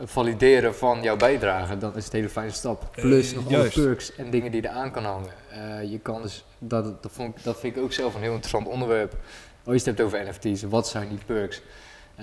valideren van jouw bijdrage, dan is het een hele fijne stap. Plus nog juist. alle perks en dingen die eraan kan hangen. Eh, je kan dus, dat, dat, vond ik, dat vind ik ook zelf een heel interessant onderwerp. Als je het hebt over NFT's, wat zijn die perks?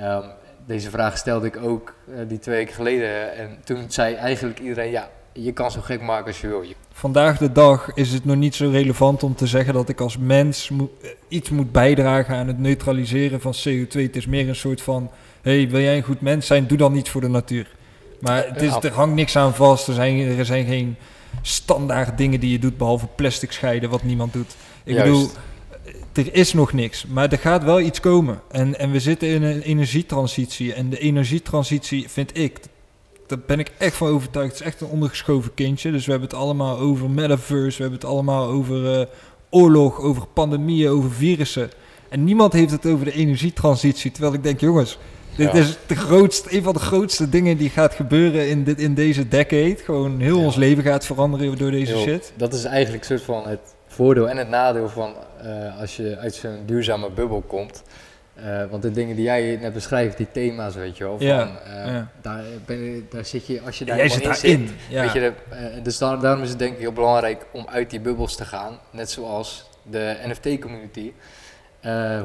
Ehm, deze vraag stelde ik ook eh, die twee weken geleden en toen zei eigenlijk iedereen, ja, je kan zo gek maken als je wil. Je- Vandaag de dag is het nog niet zo relevant om te zeggen dat ik als mens eh, iets moet bijdragen aan het neutraliseren van CO2. Het is meer een soort van, hey, wil jij een goed mens zijn, doe dan iets voor de natuur. Maar het is, er hangt niks aan vast, er zijn, er zijn geen standaard dingen die je doet, behalve plastic scheiden, wat niemand doet. Ik Juist. bedoel, er is nog niks, maar er gaat wel iets komen. En, en we zitten in een energietransitie. En de energietransitie vind ik, daar ben ik echt van overtuigd, het is echt een ondergeschoven kindje. Dus we hebben het allemaal over metaverse, we hebben het allemaal over eh, oorlog, over pandemieën, over virussen. En niemand heeft het over de energietransitie. Terwijl ik denk, jongens, dit Ja. is de grootste, een van de grootste dingen die gaat gebeuren in, dit, in deze decade. Gewoon heel Ja. ons leven gaat veranderen door deze shit. Dat is eigenlijk een soort van het voordeel en het nadeel van eh, als je uit zo'n duurzame bubbel komt. Eh, want de dingen die jij net beschrijft, die thema's, weet je wel. Van, eh, ja. Daar, ben daar zit je, als je daar Jij zit daarin. Ja. Weet je, de, dus daar- daarom is het denk ik heel belangrijk om uit die bubbels te gaan. Net zoals de NFT-community.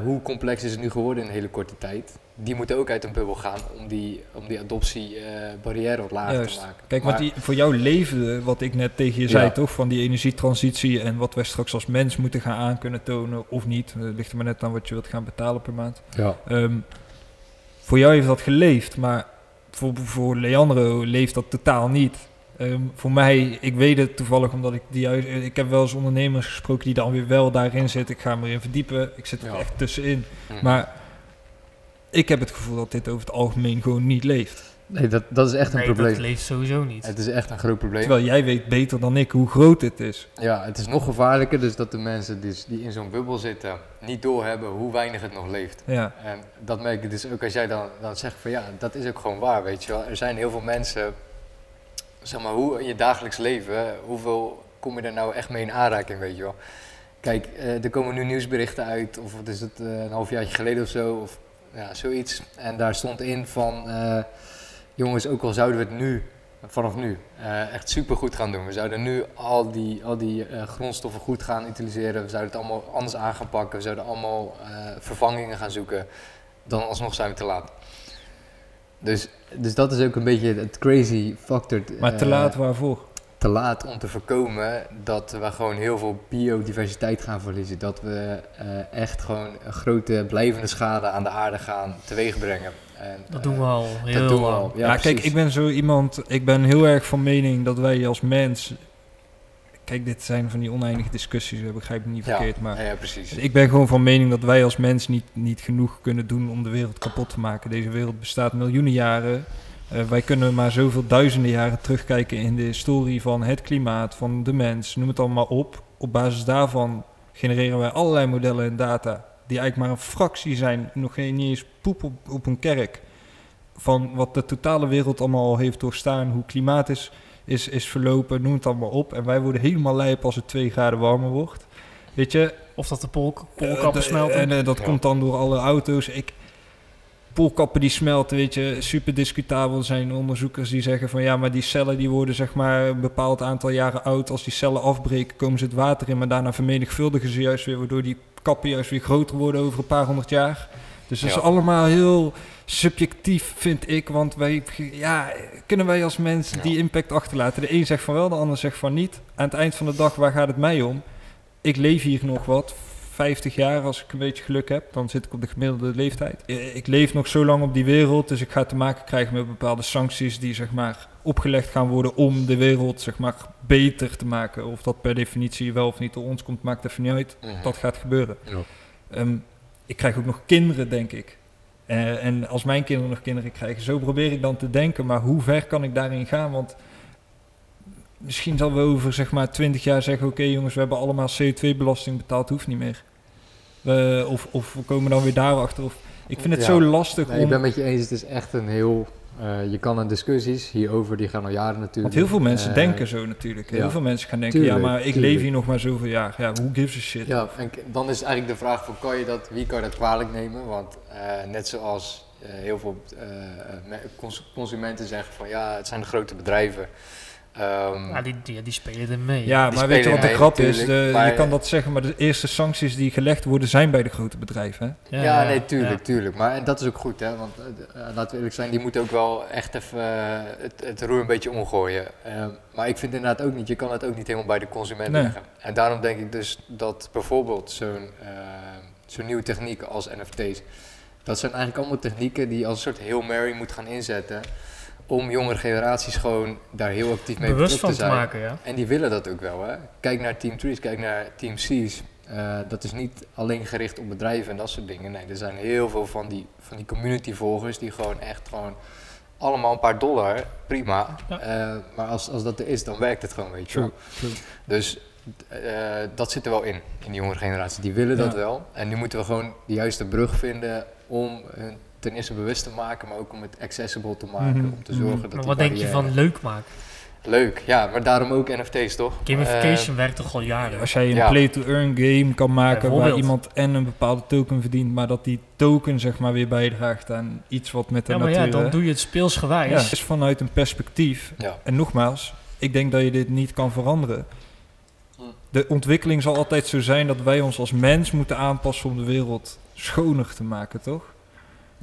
Hoe complex is het nu geworden in een hele korte tijd? Die moeten ook uit een bubbel gaan om die, om die adoptiebarrière wat lager Juist. te maken. Kijk, Maar- want die, voor jou leven, wat ik net tegen je Ja. zei, toch? Van die energietransitie en wat wij straks als mens moeten gaan aan kunnen tonen of niet. Het ligt er maar net aan wat je wilt gaan betalen per maand. ja. Ehm, voor jou heeft dat geleefd, maar voor, voor Leandro leeft dat totaal niet. Ehm, voor mij, ik weet het toevallig omdat ik die juist, ik heb wel eens ondernemers gesproken die dan weer wel daarin zitten. Ik ga me erin verdiepen. Ik zit er Ja. echt tussenin. Mhm. Maar ik heb het gevoel dat dit over het algemeen gewoon niet leeft. Nee, dat, dat is echt een nee, probleem. dat leeft sowieso niet. Het is echt een groot probleem. Terwijl jij weet beter dan ik hoe groot dit is. Ja, het is nog gevaarlijker dus dat de mensen dus die in zo'n bubbel zitten niet doorhebben hoe weinig het nog leeft. Ja. En dat merk je dus ook als jij dan, dan zegt van ja, dat is ook gewoon waar, weet je wel. Er zijn heel veel mensen, zeg maar, hoe in je dagelijks leven, hoeveel kom je er nou echt mee in aanraking, weet je wel. Kijk, eh, er komen nu nieuwsberichten uit, of wat is het, eh, een halfjaartje geleden of zo, of ja, zoiets. En daar stond in van, eh, jongens, ook al zouden we het nu, vanaf nu, eh, echt super goed gaan doen. We zouden nu al die, al die eh, grondstoffen goed gaan utiliseren. We zouden het allemaal anders aan gaan pakken. We zouden allemaal vervangingen gaan zoeken. Dan alsnog zijn we te laat. Dus, dus dat is ook een beetje het crazy factor. Maar te laat waarvoor? Te laat om te voorkomen dat we gewoon heel veel biodiversiteit gaan verliezen. Dat we eh, echt gewoon een grote blijvende schade aan de aarde gaan teweegbrengen. En, Dat eh, doen we al heel dat doen we lang. al. Ja, Ja, kijk, ik ben zo iemand, ik ben heel erg van mening dat wij als mens... Kijk, dit zijn van die oneindige discussies, dat begrijp ik niet Ja, verkeerd, maar... ja, ja, precies. Ik ben gewoon van mening dat wij als mens niet, niet genoeg kunnen doen om de wereld kapot te maken. Deze wereld bestaat miljoenen jaren. Eh, wij kunnen maar zoveel duizenden jaren terugkijken in de historie van het klimaat, van de mens, noem het allemaal op. Op basis daarvan genereren wij allerlei modellen en data die eigenlijk maar een fractie zijn, nog geen niet eens poep op, op een kerk, van wat de totale wereld allemaal al heeft doorstaan, hoe klimaat is, is, is verlopen, noem het allemaal op. En wij worden helemaal lijp als het 2 graden warmer wordt. Weet je, Of dat de polk, eh, poolkappen de- smelten. En eh, dat Ja. komt dan door alle auto's. Ik, poolkappen die smelten, weet je, super discutabel. Er zijn onderzoekers die zeggen van ja, maar die cellen die worden zeg maar een bepaald aantal jaren oud. Als die cellen afbreken, komen ze het water in, maar daarna vermenigvuldigen ze juist weer, waardoor die kappen juist weer groter worden over een paar honderd jaar. Dus dat Ja. is allemaal heel subjectief, vind ik. Want wij, ja, kunnen wij als mens Ja. die impact achterlaten? De een zegt van wel, de ander zegt van niet. Aan het eind van de dag, waar gaat het mij om? Ik leef hier nog wat, 50 jaar als ik een beetje geluk heb. Dan zit ik op de gemiddelde leeftijd. Eh, Ik leef nog zo lang op die wereld, dus ik ga te maken krijgen met bepaalde sancties die zeg maar opgelegd gaan worden om de wereld zeg maar beter te maken. Of dat per definitie wel of niet door ons komt, maakt even niet uit. Mhm. Dat gaat gebeuren. Ja. Ehm, ik krijg ook nog kinderen, denk ik. Eh, en als mijn kinderen nog kinderen krijgen, zo probeer ik dan te denken. Maar hoe ver kan ik daarin gaan? Want misschien zal we over zeg maar 20 jaar zeggen: Oké, jongens, we hebben allemaal CO2-belasting betaald, hoeft niet meer. We- of, of we komen dan weer daarachter. Of, ik vind het Ja. zo lastig Nee, om. ik ben met je eens, het is echt een heel... eh, je kan aan discussies hierover, die gaan al jaren natuurlijk. Want heel veel mensen Eh, denken zo natuurlijk. Heel ja. veel mensen gaan denken: Tuurlijk, Ja, maar ik tuurlijk. leef hier nog maar zoveel jaar. Ja, who gives a shit? Ja, en dan is eigenlijk de vraag van kan je dat, wie kan je dat kwalijk nemen? Want eh, net zoals heel veel me- cons- consumenten zeggen van ja, het zijn de grote bedrijven. Ehm, Ja, die, die, die spelen er mee. Ja, Die maar weet je wat de mee grap is? natuurlijk, De- maar- je kan dat zeggen, maar de eerste sancties die gelegd worden zijn bij de grote bedrijven. Hè? ja, nee, tuurlijk, tuurlijk. Maar en dat is ook goed, hè? Want eh, laten we eerlijk zijn, die moeten ook wel echt even eh, het, het roer een beetje omgooien. Ehm, maar ik vind inderdaad ook niet, je kan het ook niet helemaal bij de consument Nee. leggen. En daarom denk ik dus dat bijvoorbeeld zo'n eh, zo'n nieuwe techniek als NFT's, dat zijn eigenlijk allemaal technieken die je als een soort Hail Mary moet gaan inzetten om jongere generaties gewoon daar heel actief mee Bewust betrokken van te te zijn. maken, ja. En die willen dat ook wel. Hè? Kijk naar Team Trees, kijk naar Team C's. Eh, dat is niet alleen gericht op bedrijven en dat soort dingen. Nee, er zijn heel veel van die, van die community volgers die gewoon echt gewoon allemaal een paar dollar, prima. Ja. Eh, maar als, als dat er is, dan werkt het gewoon, weet je wel. Dus eh, dat zit er wel in, in die jongere generatie. Die willen dat wel. En nu moeten we gewoon de juiste brug vinden om hun ten eerste bewust te maken, maar ook om het accessible te maken. Mhm. Om te zorgen Mhm. dat Maar wat denk je van leuk maken? Leuk, ja, maar daarom ook NFT's toch? Gamification werkt toch al jaren? Als jij een Ja. play-to-earn game kan maken waar iemand en een bepaalde token verdient, maar dat die token zeg maar weer bijdraagt aan iets wat met de Ja, maar natuur... ja, dan doe je het speelsgewijs. Ja, is vanuit een perspectief. Ja. En nogmaals, ik denk dat je dit niet kan veranderen. De ontwikkeling zal altijd zo zijn dat wij ons als mens moeten aanpassen om de wereld schoner te maken, toch?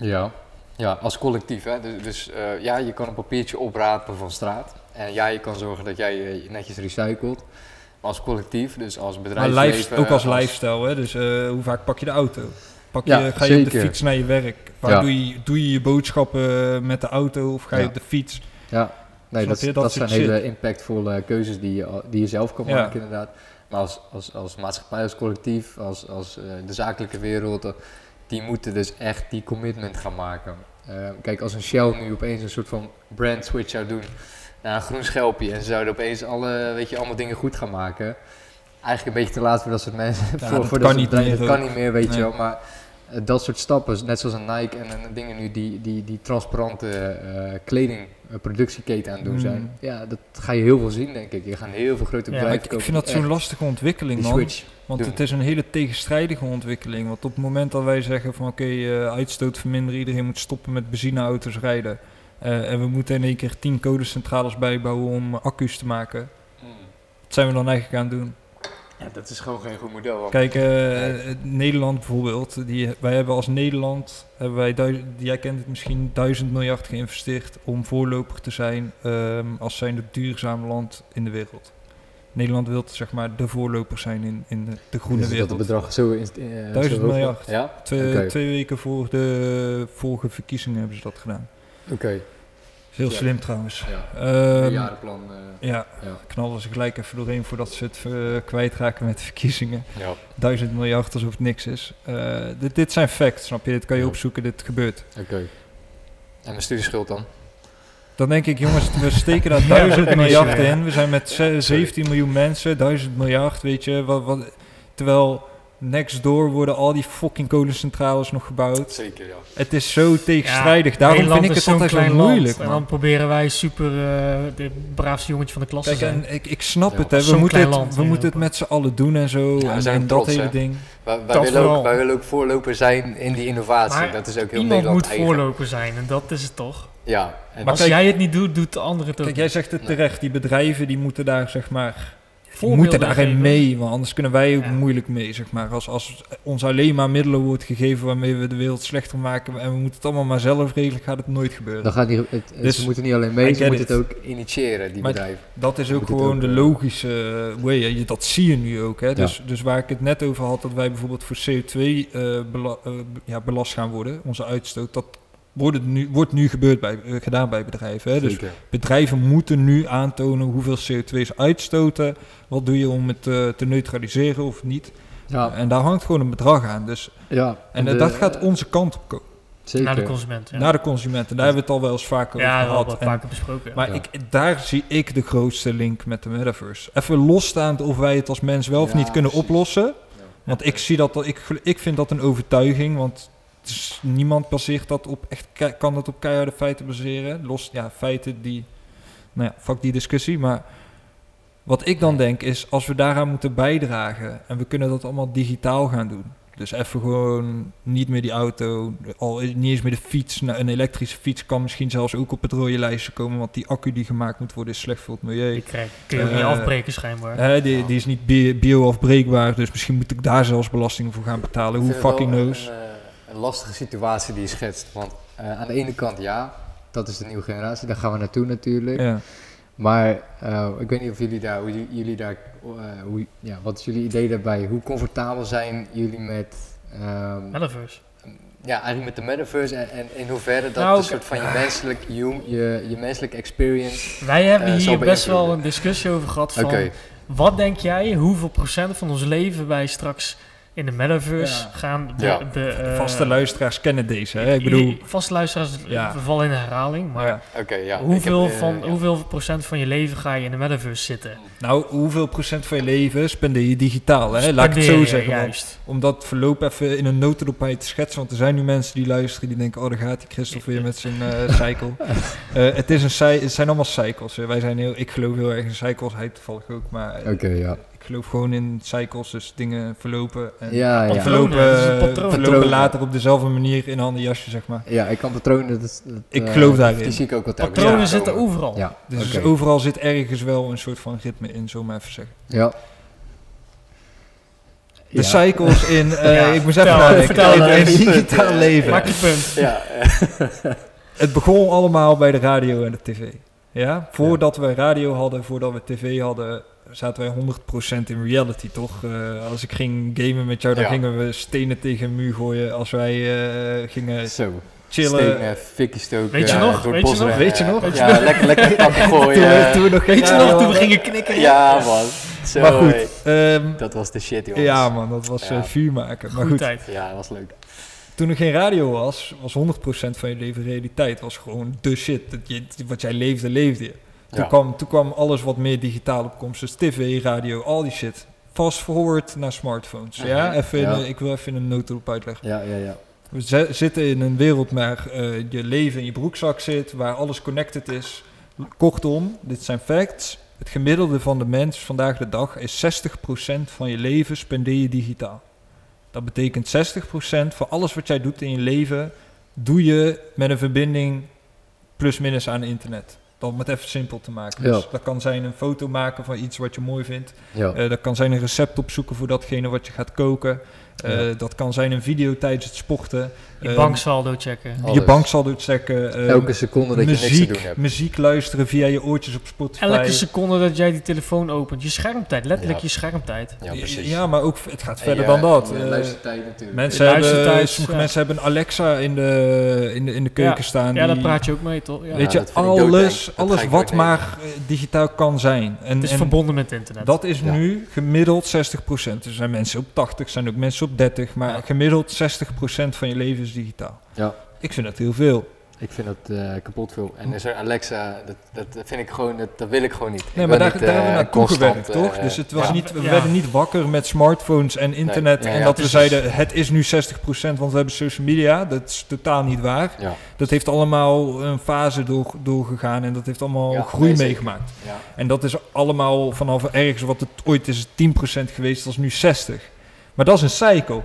Ja, ja als collectief. Hè? Dus, dus eh, ja, je kan een papiertje oprapen van straat. En ja, je kan zorgen dat jij je netjes recycelt. Maar als collectief, dus als Maar bedrijfsleven... life, ook als lifestyle, hè? Dus eh, hoe vaak pak je de auto? Pak je, Ja, ga je op de fiets naar je werk? Waar Ja. doe, je, doe je je boodschappen met de auto of ga je Ja. op de fiets? Ja, nee, dat, dat, Dat zijn hele impactvolle keuzes die je, die je zelf kan maken inderdaad. Maar als, als, als maatschappij, als collectief, als, als eh, de zakelijke wereld, eh, die moeten dus echt die commitment gaan maken. Eh, kijk, als een Shell nu opeens een soort van brand switch zou doen naar een groen schelpje en ze zouden opeens alle, weet je, allemaal dingen goed gaan maken. Eigenlijk een beetje te laat voor dat soort mensen. Ja, voor, dat voor kan niet meer Dat kan niet meer, weet Nee. je wel. Maar eh, dat soort stappen, net zoals een Nike en, en dingen nu die, die, die transparante eh kledingproductieketen aan het doen Mm. zijn. Ja, dat ga je heel veel zien, denk ik. Je gaat heel veel grote Ja, bedrijven ik, ik kopen vind dat zo'n lastige ontwikkeling, man. switch. Want het is een hele tegenstrijdige ontwikkeling. Want op het moment dat wij zeggen van oké, eh, uitstoot verminderen, iedereen moet stoppen met benzineauto's rijden. eh, en we moeten in één keer tien codecentrales bijbouwen om accu's te maken. Mm. Wat zijn we dan eigenlijk aan het doen? Ja, dat is gewoon geen goed model. want- Kijk, eh, Nee. Nederland bijvoorbeeld, die, wij hebben als Nederland, hebben wij, duizend- jij kent het misschien, duizend miljard geïnvesteerd om voorloper te zijn ehm, als zijnde duurzaam land in de wereld. Nederland wil zeg maar de voorloper zijn in, in de, de groene Dus dat wereld. het bedrag zo is. eh, Duizend zo hoog miljard. wordt? Ja? Twee, twee weken voor de vorige verkiezingen hebben ze dat gedaan. Oké. Heel Ja. slim trouwens. Ja. Ehm, jarenplan. eh, ja, ja. knallen ze gelijk even doorheen voordat ze het eh, kwijtraken met de verkiezingen. ja. Duizend miljard alsof het niks is. Eh, dit, dit zijn facts, snap je? Dit kan je opzoeken, dit gebeurt. Oké. En mijn studieschuld dan? Dan denk ik, jongens, we steken daar Ja, duizend dat is miljard ja. in. We zijn met ze- 17 miljoen mensen, duizend miljard, weet je. Wat, wat, terwijl next door worden al die fucking kolencentrales nog gebouwd. Zeker, ja. Het is zo tegenstrijdig. Ja, Daarom Nederland vind ik is het altijd zo land. moeilijk, En dan proberen wij super eh de braafste jongetje van de klas te zijn. en ik, ik snap Ja, het, hè. We moeten het, land we moeten het met z'n allen doen en zo. Ja, we en zijn en dat hele hè. ding. Wij, wij, Dat willen ook, vooral. wij willen ook voorloper zijn in die innovatie. Maar dat is ook heel Iemand Nederland moet eigen. voorloper zijn en dat is het toch? Ja. En Maar Als kijk- jij het niet doet, doet de ander het ook. Kijk, jij zegt het terecht. Die bedrijven die moeten daar, zeg maar... Die moeten daarin geven. mee, want anders kunnen wij ook Ja. moeilijk mee, zeg maar. Als, als ons alleen maar middelen wordt gegeven waarmee we de wereld slechter maken en we moeten het allemaal maar zelf regelen, gaat het nooit gebeuren. dan gaat het, Dus, ze moeten niet alleen mee, ze moeten het ook initiëren, die Maar- bedrijven. Dat is ook gewoon ook, de eh, logische way. Je- Dat zie je nu ook. Hè? Dus, dus waar ik het net over had, dat wij bijvoorbeeld voor CO2 eh, bela- eh, ja, belast gaan worden, onze uitstoot, dat wordt nu, wordt nu gebeurd bij, eh, gedaan bij bedrijven. Hè? Dus bedrijven moeten nu aantonen hoeveel CO2 ze uitstoten. Wat doe je om het eh, te neutraliseren of niet? Ja, En daar hangt gewoon een bedrag aan. Dus, ja. en de- dat gaat onze kant op komen. Zeker. Naar de consument. Ja, Naar de consumenten. Daar hebben we het al wel eens vaker ja over gehad. keer besproken. maar Ja. ik, daar zie ik de grootste link met de metaverse. Even losstaand of wij het als mens wel of Ja, niet kunnen precies. oplossen. Ja. Want ik zie dat, ik, ik vind dat een overtuiging. Want niemand baseert dat op echt, kan dat op keiharde feiten baseren. Los, ja, feiten die, nou ja, fuck die discussie. Maar wat ik dan denk is, als we daaraan moeten bijdragen en we kunnen dat allemaal digitaal gaan doen. Dus even gewoon niet meer die auto, al is- niet eens meer de fiets. Nou, een elektrische fiets kan misschien zelfs ook op het rode lijstje komen, want die accu die gemaakt moet worden is slecht voor het milieu. Die krijg, kun je ook niet Eh, afbreken schijnbaar. Hè, die, die is niet bi- bio-afbreekbaar, dus misschien moet ik daar zelfs belasting voor gaan betalen. Hoe fucking knows? Een, eh, een lastige situatie die je schetst. Want eh, aan de ene kant ja, dat is de nieuwe generatie, daar gaan we naartoe natuurlijk. Ja. Maar eh, ik weet niet of jullie daar, hoe jullie daar, eh, hoe, ja, wat is jullie idee daarbij? Hoe comfortabel zijn jullie met, ehm, Metaverse. ja, eigenlijk met de metaverse en, en in hoeverre dat Nou, een soort van je menselijk, je, je, je menselijke experience. Wij hebben hier best wel een discussie over gehad Oké, van... Wat denk jij, hoeveel procent van ons leven wij straks in de metaverse Ja. gaan... De, Ja. de, eh, Vaste luisteraars kennen deze, hè? Ik bedoel... Vaste luisteraars Ja. vallen in herhaling, maar... ja. oké, ja. Hoeveel, heb, eh, van, hoeveel procent van je leven ga je in de metaverse zitten? Nou, hoeveel procent van je leven spendeer je digitaal, hè? Laat ik het zo zeggen. want Juist. om dat verloop even in een notendop bij te schetsen. Want er zijn nu mensen die luisteren die denken... oh, daar gaat die Christophe weer met zijn eh cycle. Eh, het, is een het zijn allemaal cycles. hè. Wij zijn heel, ik geloof heel erg in cycles. Hij toevallig ook. Maar Oké, ja. Geloof gewoon in cycles. Dus dingen verlopen. En Ja, ja. verlopen, is een patroon. verlopen later op dezelfde manier in een ander jasje, zeg maar. Ja, ik kan patronen, dat, Ik eh, geloof daarin. Die zie ik ook altijd. Patronen Ja, zitten overal. Ja, Dus oké. overal zit ergens wel een soort van ritme in, zo maar even zeggen. Ja. De Ja. cycles in... eh, Ja, ik moest even nadenken. in het digitaal leven. Maak je punt. Ja, eh, Het begon allemaal bij de radio en de tv. Ja? Voordat we radio hadden, voordat we tv hadden, zaten wij 100% in reality, toch? Eh, als ik ging gamen met jou, dan Ja. gingen we stenen tegen een muur gooien. Als wij eh, gingen zo. chillen. Stenen, fikkie stoken. Weet je ja, nog? door het Weet je bos nog? Weet je nog? Ja, lekker, lekker takken gooien. we, toen we nog Weet je nog, toen we gingen knikken? Ja, man. Zo, Maar goed, hey. ehm, Dat was de shit, jongens. ja man, dat was Ja. eh, vuur maken. Maar goed, tijd. Ja, dat was leuk. toen er geen radio was, was 100% van je leven realiteit. Was gewoon de shit. Dat je, wat jij leefde, leefde je. Toen, Ja. kwam, toen kwam alles wat meer digitaal op komst. Dus tv, radio, al die shit. Fast forward naar smartphones. Ja, even in, ik wil even in een notendop uitleggen. Ja, ja, ja. We zi- zitten in een wereld waar eh, je leven in je broekzak zit, waar alles connected is. Kortom, dit zijn facts. Het gemiddelde van de mens vandaag de dag is 60% van je leven spendeer je digitaal. Dat betekent 60% van alles wat jij doet in je leven, doe je met een verbinding plus minus aan internet. Om het even simpel te maken. Ja. Dus dat kan zijn een foto maken van iets wat je mooi vindt. Ja. Eh, dat kan zijn een recept opzoeken voor datgene wat je gaat koken. Eh, Ja. Dat kan zijn een video tijdens het sporten. Je Eh, banksaldo checken. Alles. Je banksaldo checken. eh, Elke seconde dat je niks te muziek, doen hebt. muziek luisteren via je oortjes op Spotify. Elke seconde dat jij die telefoon opent. Je schermtijd, letterlijk Ja. je schermtijd. Ja, precies. Ja, maar ook, het gaat verder dan dat. Eh, luistertijd natuurlijk. mensen hebben, sommige ja. mensen hebben een Alexa in de, in de, in de keuken staan. Ja, daar praat je ook mee, toch? Ja. Weet Ja, je, alles, alles wat maar eh, digitaal kan zijn. En, het is en verbonden met internet. dat is Ja. nu gemiddeld 60%. Er zijn mensen op 80, er zijn ook mensen op 30, maar Ja. gemiddeld 60% van je leven is digitaal. Ja. Ik vind dat heel veel. Ik vind dat eh, kapot veel. En zo'n Alexa, dat, dat vind ik gewoon, dat, dat wil ik gewoon niet. Nee, Ik maar daar, niet, daar hebben we eh, constant, gewerkt, toch? eh, dus het was ja. niet, we Ja. werden niet wakker met smartphones en internet Nee, ja, en ja, dat we precies. zeiden het is nu 60%, want we hebben social media. Dat is totaal niet waar. Ja, Dat heeft allemaal een fase door, doorgegaan en dat heeft allemaal Ja, groei nee, meegemaakt. ja. En dat is allemaal vanaf ergens wat het ooit is 10% geweest, dat is nu 60. Maar dat is een cycle.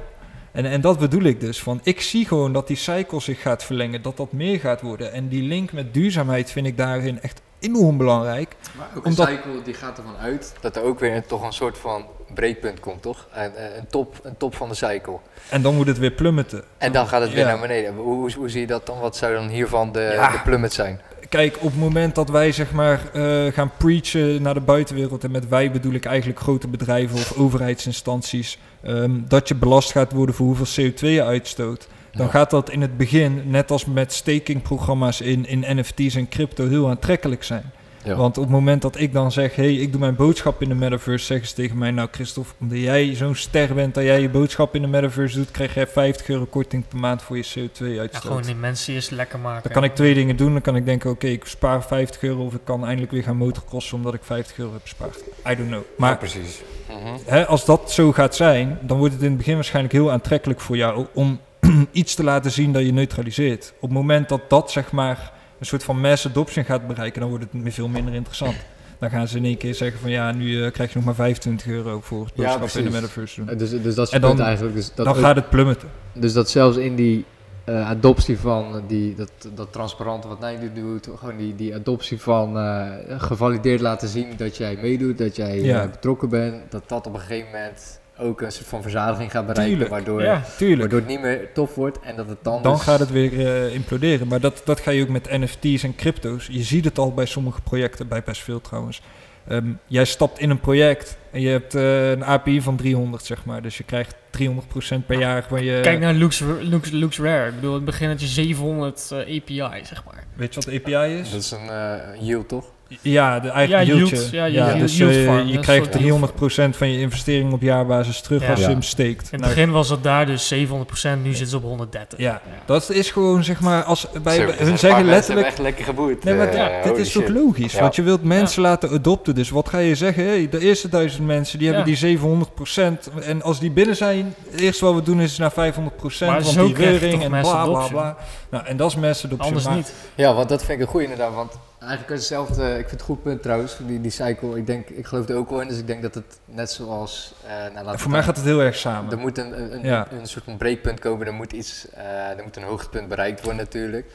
En, en dat bedoel ik dus. Van, ik zie gewoon dat die cycle zich gaat verlengen, dat dat meer gaat worden. En die link met duurzaamheid vind ik daarin echt enorm belangrijk. Maar ook Omdat- een cycle die gaat ervan uit dat er ook weer een, toch een soort van breekpunt komt, toch? Een, eh, een, top, een top van de cycle. En dan moet het weer plummeten. En dan gaat het weer Ja. naar beneden. Hoe, hoe, hoe zie je dat dan? Wat zou dan hiervan de, Ja. de plummet zijn? Kijk, op het moment dat wij zeg maar eh, gaan preachen naar de buitenwereld, en met wij bedoel ik eigenlijk grote bedrijven of overheidsinstanties, ehm, dat je belast gaat worden voor hoeveel CO2 je uitstoot, dan Ja. gaat dat in het begin, net als met stakingprogramma's in, in NFT's en crypto, heel aantrekkelijk zijn. Ja. Want op het moment dat ik dan zeg, hey, ik doe mijn boodschap in de metaverse, zeggen ze tegen mij, nou Christophe, omdat jij zo'n ster bent dat jij je boodschap in de metaverse doet, krijg jij 50 euro korting per maand voor je Ja, CO2-uitstoot. gewoon die mensen eerst lekker maken. Dan kan ik twee dingen doen. Dan kan ik denken, oké, ik spaar 50 euro of ik kan eindelijk weer gaan motocrossen omdat ik 50 euro heb bespaard. I don't know. Maar precies. Mhm. hè, als dat zo gaat zijn, dan wordt het in het begin waarschijnlijk heel aantrekkelijk voor jou om iets te laten zien dat je neutraliseert. Op het moment dat dat zeg maar een soort van mass adoption gaat bereiken, dan wordt het veel minder interessant. Dan gaan ze in één keer zeggen van ja, nu eh, krijg je nog maar 25 euro voor het Ja, boodschap in de metaverse doen. Dus, dus dat is En dan- eigenlijk. Dus dat, Dan ook- gaat het plummeten. dus dat zelfs in die eh, adoptie van die, dat, dat transparante wat Nike doet, gewoon die, die adoptie van eh, gevalideerd laten zien dat jij meedoet, dat jij Ja. betrokken bent. Dat dat op een gegeven moment ook een soort van verzadiging gaat bereiken, Tuurlijk. waardoor, Ja, Tuurlijk. waardoor het niet meer tof wordt en dat het dan Dan dus- gaat het weer eh, imploderen. Maar dat, dat ga je ook met NFT's en crypto's. Je ziet het al bij sommige projecten, bij best veel trouwens. Ehm, jij stapt in een project en je hebt eh, een API van 300, zeg maar. Dus je krijgt 300% per jaar van je... Kijk naar Lux, Lux, Lux Rare. Ik bedoel, in het begin had je 700 eh, API, zeg maar. Weet je wat de API is? Dat is een yield, toch? Ja, de eigen Ja, yield, ja, yield- dus yield farm, je krijgt soort yield 300% van je investering op jaarbasis terug Ja. als je Ja. hem steekt. In het begin was het daar dus 700%, nu zit ze op 130. ja, dat is gewoon zeg maar, als bij, Zo, hun zeggen paar mensen letterlijk... echt lekker geboeid. Nee, maar eh, dit- is toch shit. logisch? Ja. Want je wilt mensen laten adopten. Dus wat ga je zeggen? Hey, de eerste duizend mensen die hebben die 700%. En als die binnen zijn, het eerste wat we doen is naar 500%. Maar want zo die reuring en bla bla bla. Nou, en dat is mass adoption. Anders maar niet. Ja, want dat vind ik een goeie inderdaad. Want eigenlijk is hetzelfde. Ik vind het een goed punt trouwens. Die, die cycle. Ik denk, ik geloof er ook wel in. Dus ik denk dat het net zoals. eh nou, Voor mij gaat het heel erg Er samen. moet een, een, een, Ja. een soort van breekpunt komen. Er moet, iets, eh, er moet een hoogtepunt bereikt worden natuurlijk.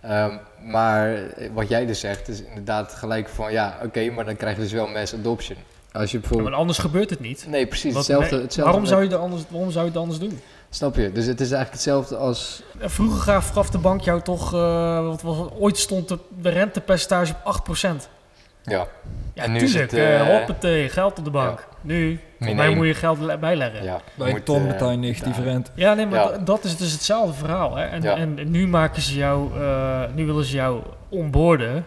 Ehm, maar wat jij dus zegt is inderdaad gelijk van ja, oké, maar dan krijg je dus wel mass adoption. Als je Ja, bijvoorbeeld... maar anders gebeurt het niet. Nee, precies Wat- hetzelfde. hetzelfde waarom, met- zou je anders, waarom zou je het anders doen? Snap je? Dus het is eigenlijk hetzelfde als... Vroeger gaf, gaf de bank jou toch, eh, wat was het, ooit stond de, de rentepercentage op 8%. Ja, Ja, En nu is tuurlijk, het, eh, eh, hoppatee, geld op de bank. Nu, voor mij moet je geld le- bijleggen. Ja, ja. Bij moet, ton betaal je negatieve rente. nee, maar Ja. dat is dus hetzelfde verhaal. Hè? En, Ja. en nu maken ze jou, eh, nu willen ze jou onboorden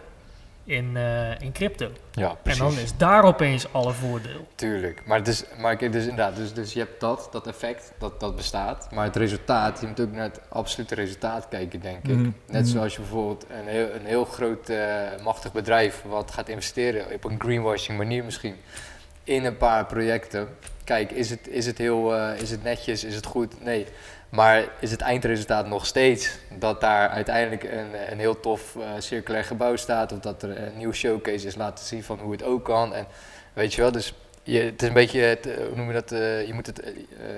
in, eh, in crypto. Ja, precies. En dan is daar opeens alle voordeel. Tuurlijk, maar, het is, maar kijk, dus inderdaad, dus, dus je hebt dat, dat effect, dat, dat bestaat. Maar het resultaat, je moet ook naar het absolute resultaat kijken, denk ik. Mhm, Net mhm. zoals je bijvoorbeeld een heel, een heel groot, eh, machtig bedrijf wat gaat investeren op een greenwashing manier misschien in een paar projecten. Kijk, is het, is het heel, eh, is het netjes, is het goed? Nee. Maar is het eindresultaat nog steeds dat daar uiteindelijk een, een heel tof eh, circulair gebouw staat of dat er een nieuw showcase is laten zien van hoe het ook kan en weet je wel, dus je, het is een beetje, het, eh, hoe noem je dat, eh, je, moet het,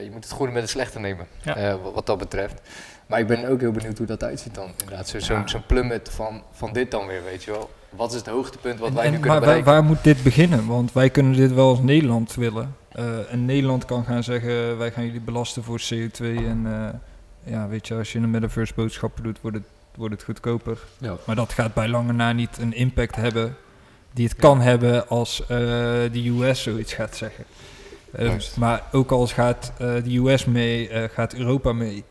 je moet het goede met het slechte nemen, Ja. wat, wat dat betreft. Maar ik ben ook heel benieuwd hoe dat uitziet dan, inderdaad, Zo- zo'n Ja. zo'n plummet van, van dit dan weer, weet je wel. wat is het hoogtepunt wat En- wij en nu kunnen waar, bereiken? waar moet dit beginnen? Want wij kunnen dit wel als Nederland willen. Eh, en Nederland kan gaan zeggen, wij gaan jullie belasten voor CO2. En eh, ja, weet je, als je een metaverse boodschappen doet, wordt het, wordt het goedkoper. Ja. Maar dat gaat bij lange na niet een impact hebben die het Ja. kan hebben als eh, de US zoiets gaat zeggen. Eh, maar ook als gaat eh, de US mee, eh, gaat Europa mee.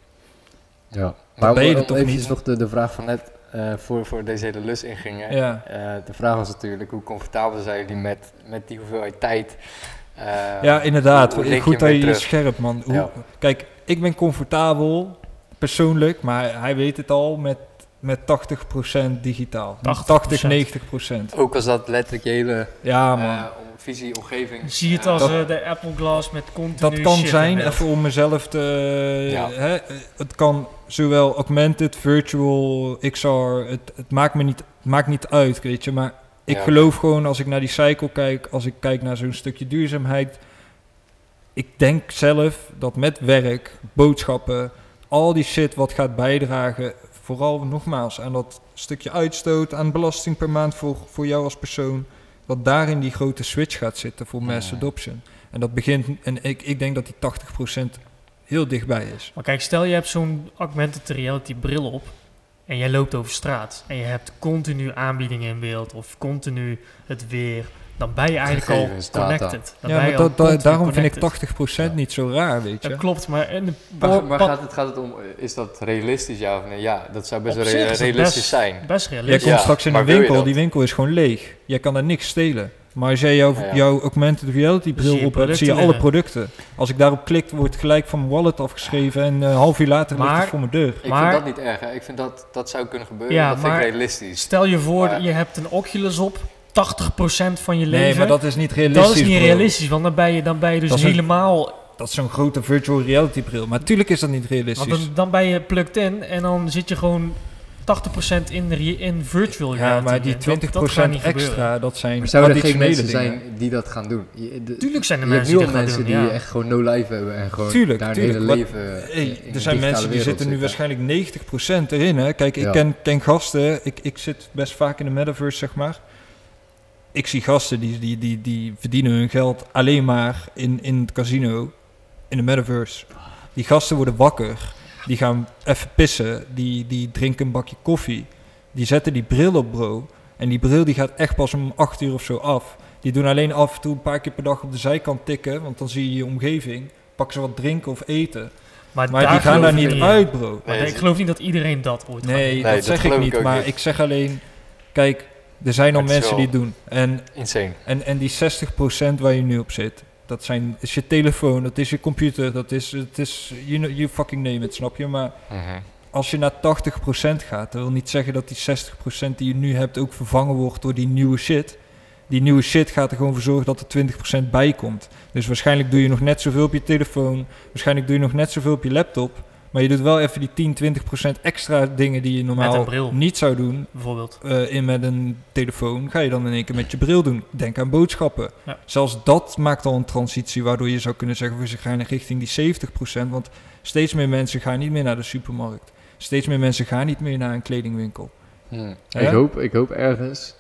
Ja. Maar ben je om, om toch niet? nog de, de vraag Van net eh, voor, voor deze hele lus ingingen. Ja. Eh, de vraag was natuurlijk, hoe comfortabel zijn jullie met, met die hoeveelheid tijd? Eh, Ja, inderdaad. hoe Goed dat je scherp, man. Hoe, Ja. Kijk, ik ben comfortabel, persoonlijk, maar hij weet het al, met, met 80% digitaal. 80%. 80, 90%. Ook als dat letterlijk je hele Ja, man. eh, om- visie, omgeving... Zie je het als Dat- eh, de Apple Glass met continu dat kan shit zijn, even om mezelf te... Ja. Hè, het kan zowel augmented, virtual, XR, het, het, maakt me niet, het maakt niet uit, weet je. Maar ik Ja. geloof gewoon, als ik naar die cycle kijk, als ik kijk naar zo'n stukje duurzaamheid... Ik denk zelf dat met werk, boodschappen, al die shit wat gaat bijdragen... Vooral nogmaals aan dat stukje uitstoot, aan belasting per maand voor, voor jou als persoon... dat daarin die grote switch gaat zitten voor mass Ja. adoption. En dat begint, en ik, ik denk dat die 80% heel dichtbij is. Maar kijk, stel je hebt zo'n augmented reality bril op en jij loopt over straat en je hebt continu aanbiedingen in beeld of continu het weer, dan ben je eigenlijk Gegevens, al connected. Dan ja, ben maar dat, daarom vind ik connected. 80% niet zo raar, weet je. Dat klopt, maar in de Maar, maar gaat, het, gaat het om, is dat realistisch ja of nee? Ja, dat zou best wel realistisch best- zijn. best Jij komt Ja, straks in een winkel, die winkel is gewoon leeg. Jij kan daar niks stelen. Maar als jij jouw, Ja. jouw augmented reality zie bril op hebt, zie je alle producten. Als ik daarop klik, wordt gelijk van mijn wallet afgeschreven en eh, een half uur later ligt het voor mijn deur. Ik Maar- vind dat niet erg. Hè. Ik vind dat dat zou kunnen gebeuren. Ja, dat vind ik realistisch. Stel je voor, Maar- je hebt een Oculus op, 80% van je leven. Nee, maar dat is niet realistisch. Dat is niet bro. realistisch, want dan ben je, dan ben je dus Dat is een- helemaal... Dat is zo'n grote virtual reality bril. Maar tuurlijk is dat niet realistisch. Want dan, dan ben je plugged in en dan zit je gewoon 80% in, in virtual reality. ja, maar die Dat- 20% dat gebeuren. extra, dat zijn Maar zouden er geen mensen dingen. zijn die dat gaan doen? Je, de- Tuurlijk zijn er mensen die al dat gaan mensen doen, die ja. echt gewoon no life hebben en gewoon Tuurlijk, daar tuurlijk. hele leven Hey, in er zijn mensen die zitten nu waarschijnlijk 90% erin. Hè? Kijk, ik Ja. ken, ken gasten. Ik, ik zit best vaak in de metaverse, zeg maar. Ik zie gasten die, die, die, die verdienen hun geld alleen maar in, in het casino, in de metaverse. Die gasten worden wakker. Die gaan even pissen. Die, die drinken een bakje koffie. Die zetten die bril op, bro. En die bril die gaat echt pas om 8 uur of zo af. Die doen alleen af en toe een paar keer per dag op de zijkant tikken. Want dan zie je je omgeving. Pakken ze wat drinken of eten. Maar, die gaan daar niet in. uit, bro. Nee, ik geloof niet dat iedereen dat ooit gaat Nee, doen. Nee, dat dat zeg ik niet. ik maar niet. ik zeg alleen... Kijk, er zijn al mensen die het doen. En, Insane. en, en die 60% waar je nu op zit... Dat zijn, is je telefoon, dat is je computer, dat is... Het is you, you fucking name it, snap je? Maar Mhm. als je naar 80% gaat... Dat wil niet zeggen dat die 60% die je nu hebt... ook vervangen wordt door die nieuwe shit. Die nieuwe shit gaat er gewoon voor zorgen dat er 20% bij komt. Dus waarschijnlijk doe je nog net zoveel op je telefoon. Waarschijnlijk doe je nog net zoveel op je laptop. Maar je doet wel even die 10, 20% extra dingen die je normaal niet zou doen. Bijvoorbeeld. eh, in met een telefoon ga je dan in één keer met je bril doen. Denk aan boodschappen. Ja. Zelfs dat maakt al een transitie waardoor je zou kunnen zeggen... we gaan richting die 70%. Want steeds meer mensen gaan niet meer naar de supermarkt. Steeds meer mensen gaan niet meer naar een kledingwinkel. Hmm. Ik hoop, ik hoop ergens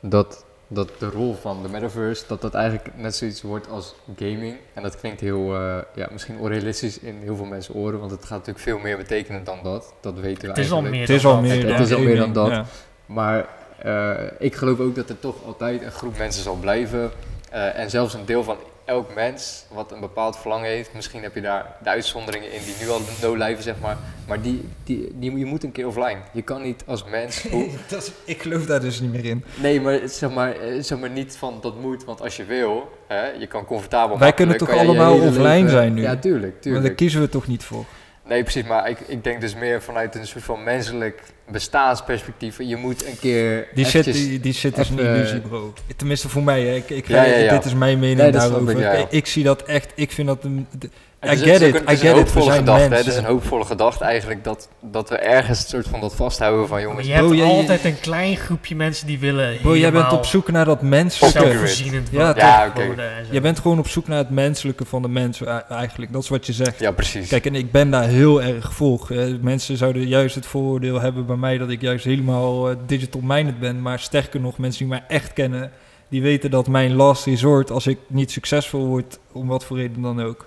dat, dat de rol van de metaverse, dat dat eigenlijk net zoiets wordt als gaming. En dat klinkt heel, eh, ja, misschien onrealistisch in heel veel mensen oren, want het gaat natuurlijk veel meer betekenen dan dat. Dat weten we Het is al meer Het is al meer Het- dan het is al meer dan dat. ja. Maar eh, ik geloof ook dat er toch altijd een groep Mensen zal blijven. eh, en zelfs een deel van elk mens wat een bepaald verlangen heeft. Misschien heb je daar de uitzonderingen in die nu al no-lijven, zeg maar. Maar die, die, die, je moet een keer offline. Je kan niet als mens... hoe- Dat is- ik geloof daar dus niet meer in. Nee, maar zeg maar, zeg maar niet van dat moet, want als je wil, hè, je kan comfortabel Wij kunnen toch allemaal offline leven- zijn nu? Ja, tuurlijk, Maar daar tuurlijk. kiezen we toch niet voor. Nee, precies, maar ik, ik denk dus meer vanuit een soort van menselijk bestaansperspectief. Je moet een keer Die shit, die, die shit is een illusie, bro. Tenminste voor mij, hè. Ik, ik, Ja, ja, ja. Dit is mijn mening Nee, daarover. ik. Ik, zie dat echt, ik vind dat... Een, d- Het I is- get het is ook it, een- I het is een get it, we hoopvolle zijn gedachte. hè. mensen. Het is een hoopvolle gedachte eigenlijk dat, dat we ergens een soort van dat vasthouden van Maar jongens. je hebt Bro, altijd een klein groepje mensen die willen Bro, jij bent op zoek naar dat menselijke. zelfvoorzienend Ja, worden Ja, oké. Je bent gewoon op zoek naar het menselijke van de mens, eh, eigenlijk. Dat is wat je zegt. Ja, precies. Kijk, en ik ben daar heel erg. Eh, mensen zouden juist het vooroordeel hebben bij bij mij dat ik juist helemaal eh, digital minded ben. Maar sterker nog, mensen die mij echt kennen, die weten dat mijn last resort, als ik niet succesvol word, om wat voor reden dan ook,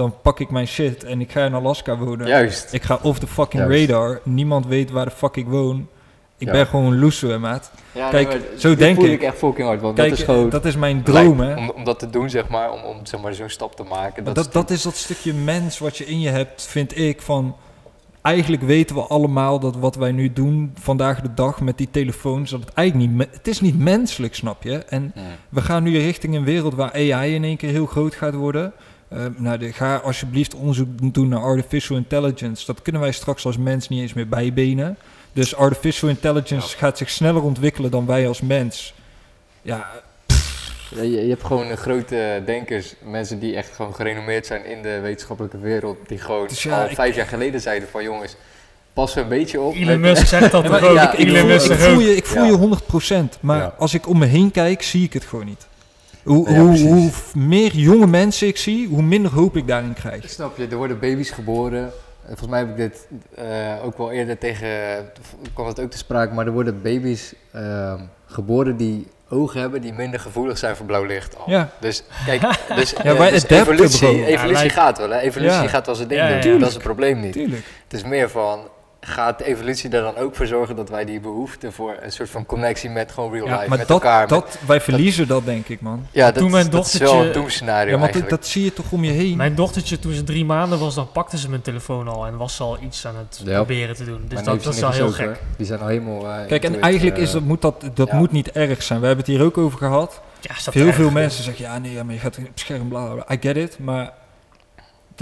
dan pak ik mijn shit en ik ga in Alaska wonen. Juist. Ik ga off the fucking Juist. radar. Niemand weet waar de fuck ik woon. Ik Ja. ben gewoon loose, maat. Ja, Kijk, zo denk voel ik. ik echt fucking hard, want Kijk, dat is gewoon... dat is mijn droom, hè. Om, om dat te doen, zeg maar, om, om zeg maar, zo'n stap te maken. Dat, dat, dat is dat stukje mens wat je in je hebt, vind ik. Van, eigenlijk weten we allemaal dat wat wij nu doen vandaag de dag met die telefoons, dat het eigenlijk niet, het is niet menselijk, snap je? En Mm. we gaan nu richting een wereld waar AI in één keer heel groot gaat worden. Eh, nou, de, ga alsjeblieft onderzoek doen naar artificial intelligence. Dat kunnen wij straks als mens niet eens meer bijbenen. Dus artificial intelligence gaat zich sneller ontwikkelen dan wij als mens. Ja, Ja, je, je hebt gewoon grote denkers, mensen die echt gewoon gerenommeerd zijn in de wetenschappelijke wereld, die gewoon Dus ja, al ik- vijf jaar geleden zeiden van jongens, pas een beetje op. Elon met- Musk zegt dat ook? ja, ik, ik ik Elon voel, je, ik voel Ja. je 100%. Maar Ja. als ik om me heen kijk, zie ik het gewoon niet. Hoe, Ja, hoe, hoe meer jonge mensen ik zie, hoe minder hoop ik daarin Ik krijg. snap je, er worden baby's geboren. En Volgens mij heb ik dit eh, ook wel eerder tegen, kwam het ook te sprake, maar er worden baby's ehm, geboren die ogen hebben die minder gevoelig zijn voor blauw licht. Al. Ja, Dus kijk, dus, Ja, eh, dus evolutie, evolutie Ja, gaat wel, hè? Evolutie Ja. gaat wel zijn ding Ja, doen. ja, Dat is het probleem niet. tuurlijk. Het is meer van, gaat de evolutie er dan ook voor zorgen dat wij die behoefte voor een soort van connectie met gewoon real Ja, life, maar met dat, elkaar. met- dat, wij verliezen dat, denk ik, man. ja, dat, Toen mijn dat is wel dochtertje- een doemscenario Ja, want dat, eigenlijk. dat zie je toch om je heen. Mijn dochtertje, toen ze drie maanden was, dan pakte ze mijn telefoon al en was ze al iets aan het Ja. proberen te doen. Dus dat, dat is wel heel gek. hoor. Die zijn al helemaal... eh, Kijk, en eigenlijk eh, is dat, moet dat, dat ja. moet niet erg zijn. We hebben het hier ook over gehad. Ja, is dat Heel erg? veel mensen zeggen, ja, nee, ja, maar je gaat op het scherm, bla, bla, bla. I get it, maar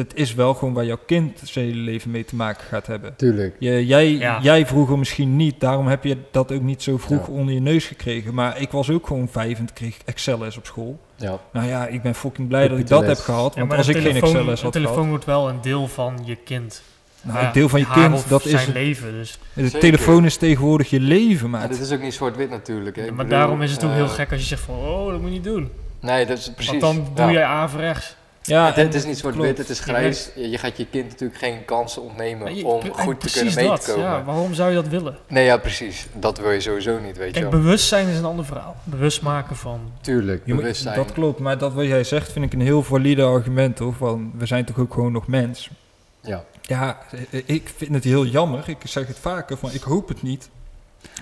dat is wel gewoon waar jouw kind zijn hele leven mee te maken gaat hebben. Tuurlijk. Je, jij, Ja. jij vroeger misschien niet, daarom heb je dat ook niet zo vroeg Ja. onder je neus gekregen. Maar ik was ook gewoon vijf en kreeg Excel-les op school. Ja. Nou ja, ik ben fucking blij dat ik dat heb gehad. Ja, Want maar als de ik geen telefoon- Excel-les Een had telefoon gehad... wordt wel een deel van je kind. Nou, Ja, een deel van je haar kind, of dat is... zijn leven. Dus. De Zeker. telefoon is tegenwoordig je leven, Maar maat. dit is ook niet zwart-wit natuurlijk. Hè. Maar bedoel, daarom is het ook heel eh, gek als je zegt van, oh, dat moet je niet doen. Nee, dat is precies. Want dan doe ja. jij averechts. Ja, het, en- het is niet zwart-wit, het is grijs. Je, je gaat je kind natuurlijk geen kansen ontnemen je- om goed te kunnen mee dat, te komen. Ja, waarom zou je dat willen? Nee, ja, precies. Dat wil je sowieso niet, weet je wel. bewustzijn is een ander verhaal. Bewust maken van... Tuurlijk, Je moet- bewustzijn. Dat klopt, maar dat wat jij zegt vind ik een heel valide argument, toch? Van, we zijn toch ook gewoon nog mens. Ja. Ja, ik vind het heel jammer. Ik zeg het vaker, van ik hoop het niet.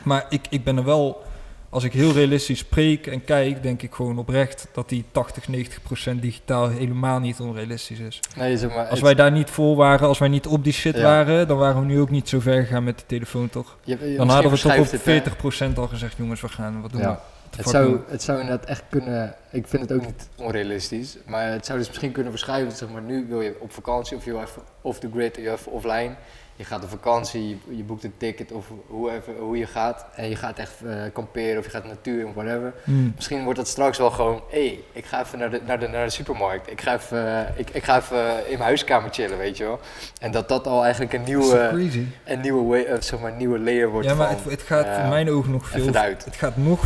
Maar ik, ik ben er wel, als ik heel realistisch spreek en kijk, denk ik gewoon oprecht dat die 80, 90 procent digitaal helemaal niet onrealistisch is. Nee, zeg maar, Als wij daar niet voor waren, als wij niet op die shit Ja. waren, dan waren we nu ook niet zo ver gegaan met de telefoon, toch? je- je- Dan hadden we toch op verschuift het, hè. 40 procent al gezegd, jongens, we gaan, wat doen we? Ja. Het zou, doen het zou inderdaad echt kunnen, ik vind het ook niet onrealistisch, maar het zou dus misschien kunnen verschuiven, zeg maar, nu wil je op vakantie of je wil even off the grid, je even offline, je gaat op vakantie, je, je boekt een ticket of hoe, even, hoe je gaat en je gaat echt eh, kamperen of je gaat natuur of whatever. Hmm. Misschien wordt dat straks wel gewoon, hé, hey, ik ga even naar de, naar de, naar de supermarkt, ik ga, even, eh, ik, ik ga even in mijn huiskamer chillen, weet je wel. En dat dat al eigenlijk een nieuwe, een nieuwe, way, eh, zeg maar, nieuwe layer wordt Ja, maar van, het, het gaat eh, in mijn ogen nog veel uit. Het gaat nog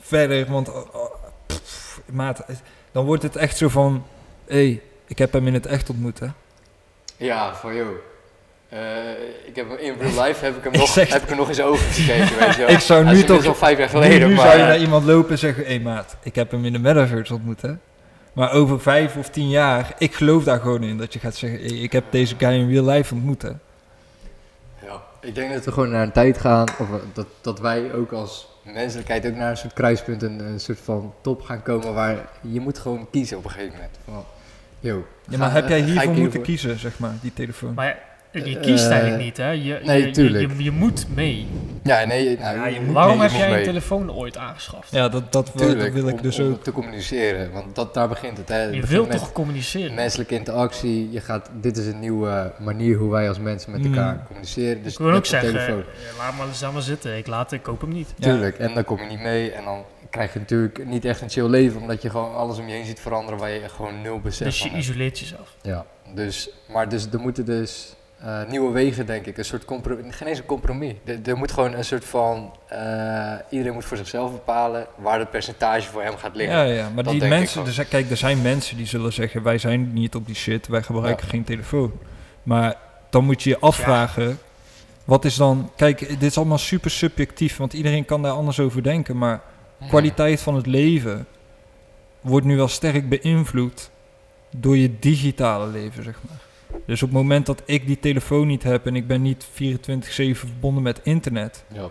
verder, want oh, oh, pff, maat, dan wordt het echt zo van, hé, hey, ik heb hem in het echt ontmoet, hè. Ja, van joh. Eh, ik heb hem in real life heb ik hem nog, zeg- heb ik hem nog eens over gekeken, weet je wel. Ik zou nu toch- al vijf jaar Nu, geleden, nu maar... zou je naar iemand lopen en zeggen, hé hey, maat, ik heb hem in de metaverse ontmoet, hè. Maar over vijf of tien jaar, ik geloof daar gewoon in, dat je gaat zeggen, hey, ik heb deze guy in real life ontmoet, hè. ja, ik denk dat we gewoon naar een tijd gaan, of eh, dat, dat wij ook als menselijkheid ook naar een soort kruispunt, een, een soort van top gaan komen waar je moet gewoon kiezen op een gegeven moment. Van, yo, Ja, maar ga- heb jij hiervoor moeten kiezen, zeg maar, die telefoon? Maar je kiest Eh, eigenlijk niet, hè? Je, nee, je, je, tuurlijk. je, je moet mee. Ja, nee, nou, Ja, je moet Waarom heb je jij een mee. telefoon ooit aangeschaft? Ja, dat, dat, wil- Tuurlijk, dat wil ik om, dus om ook. te communiceren, want dat, daar begint het. Hè. Het je begint wilt toch communiceren? Menselijke interactie, je gaat, dit is een nieuwe manier hoe wij als mensen met Mm. elkaar communiceren. Dus ik wil ook zeggen, telefoon. eh, laat maar, maar zitten. Ik, laat, ik koop hem niet. Ja. Tuurlijk, en dan kom je niet mee en dan krijg je natuurlijk niet echt een chill leven, omdat je gewoon alles om je heen ziet veranderen waar je gewoon nul besef Dus van je hebt. isoleert jezelf. Ja, dus, maar dus er moeten dus eh, nieuwe wegen, denk ik, een soort compromis, geen eens een compromis. Er, moet gewoon een soort van, eh, iedereen moet voor zichzelf bepalen waar het percentage voor hem gaat liggen. Ja, ja, maar Dat die mensen, zijn, kijk, er zijn mensen die zullen zeggen, wij zijn niet op die shit, wij gebruiken Ja. geen telefoon. Maar dan moet je je afvragen, Wat is dan... Kijk, dit is allemaal super subjectief, want iedereen kan daar anders over denken. Maar kwaliteit van het leven wordt nu wel sterk beïnvloed door je digitale leven, zeg maar. Dus op het moment dat ik die telefoon niet heb en ik ben niet 24-7 verbonden met internet, Ja. dan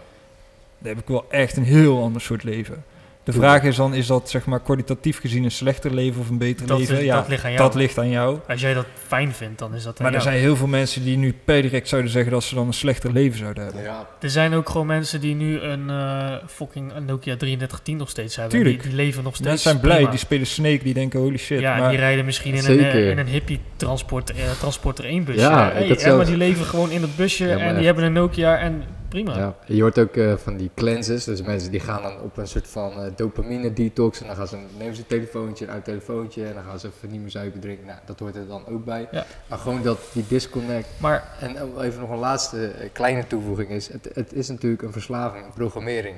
heb ik wel echt een heel ander soort leven. De vraag is dan, is dat zeg maar kwalitatief gezien een slechter leven of een beter Dat, leven? is- ja, dat ligt aan jou. dat ligt aan jou. Als jij dat fijn vindt, dan is dat aan Maar er jou. zijn heel veel mensen die nu per direct zouden zeggen dat ze dan een slechter leven zouden hebben. Ja. Er zijn ook gewoon mensen die nu een eh, fucking een Nokia 3310 nog steeds hebben. Tuurlijk. Die, die leven nog steeds Mensen zijn blij, prima. die spelen Snake, die denken holy shit. ja, maar die rijden misschien in een, Zeker. eh, in een hippie transport, eh, transporter 1 busje. Ja, Hey, ik had maar die leven gewoon in het busje Ja, en die hebben een Nokia en prima. Ja, je hoort ook eh, van die cleanses, dus mensen die gaan dan op een soort van eh, dopamine detox en dan gaan ze, nemen ze een telefoontje, een uit telefoontje en dan gaan ze even niet meer suiker drinken. Nou, dat hoort er dan ook bij. Ja. Maar gewoon dat die disconnect. Maar En eh, even nog een laatste eh, kleine toevoeging is, het, het is natuurlijk een verslaving, een programmering.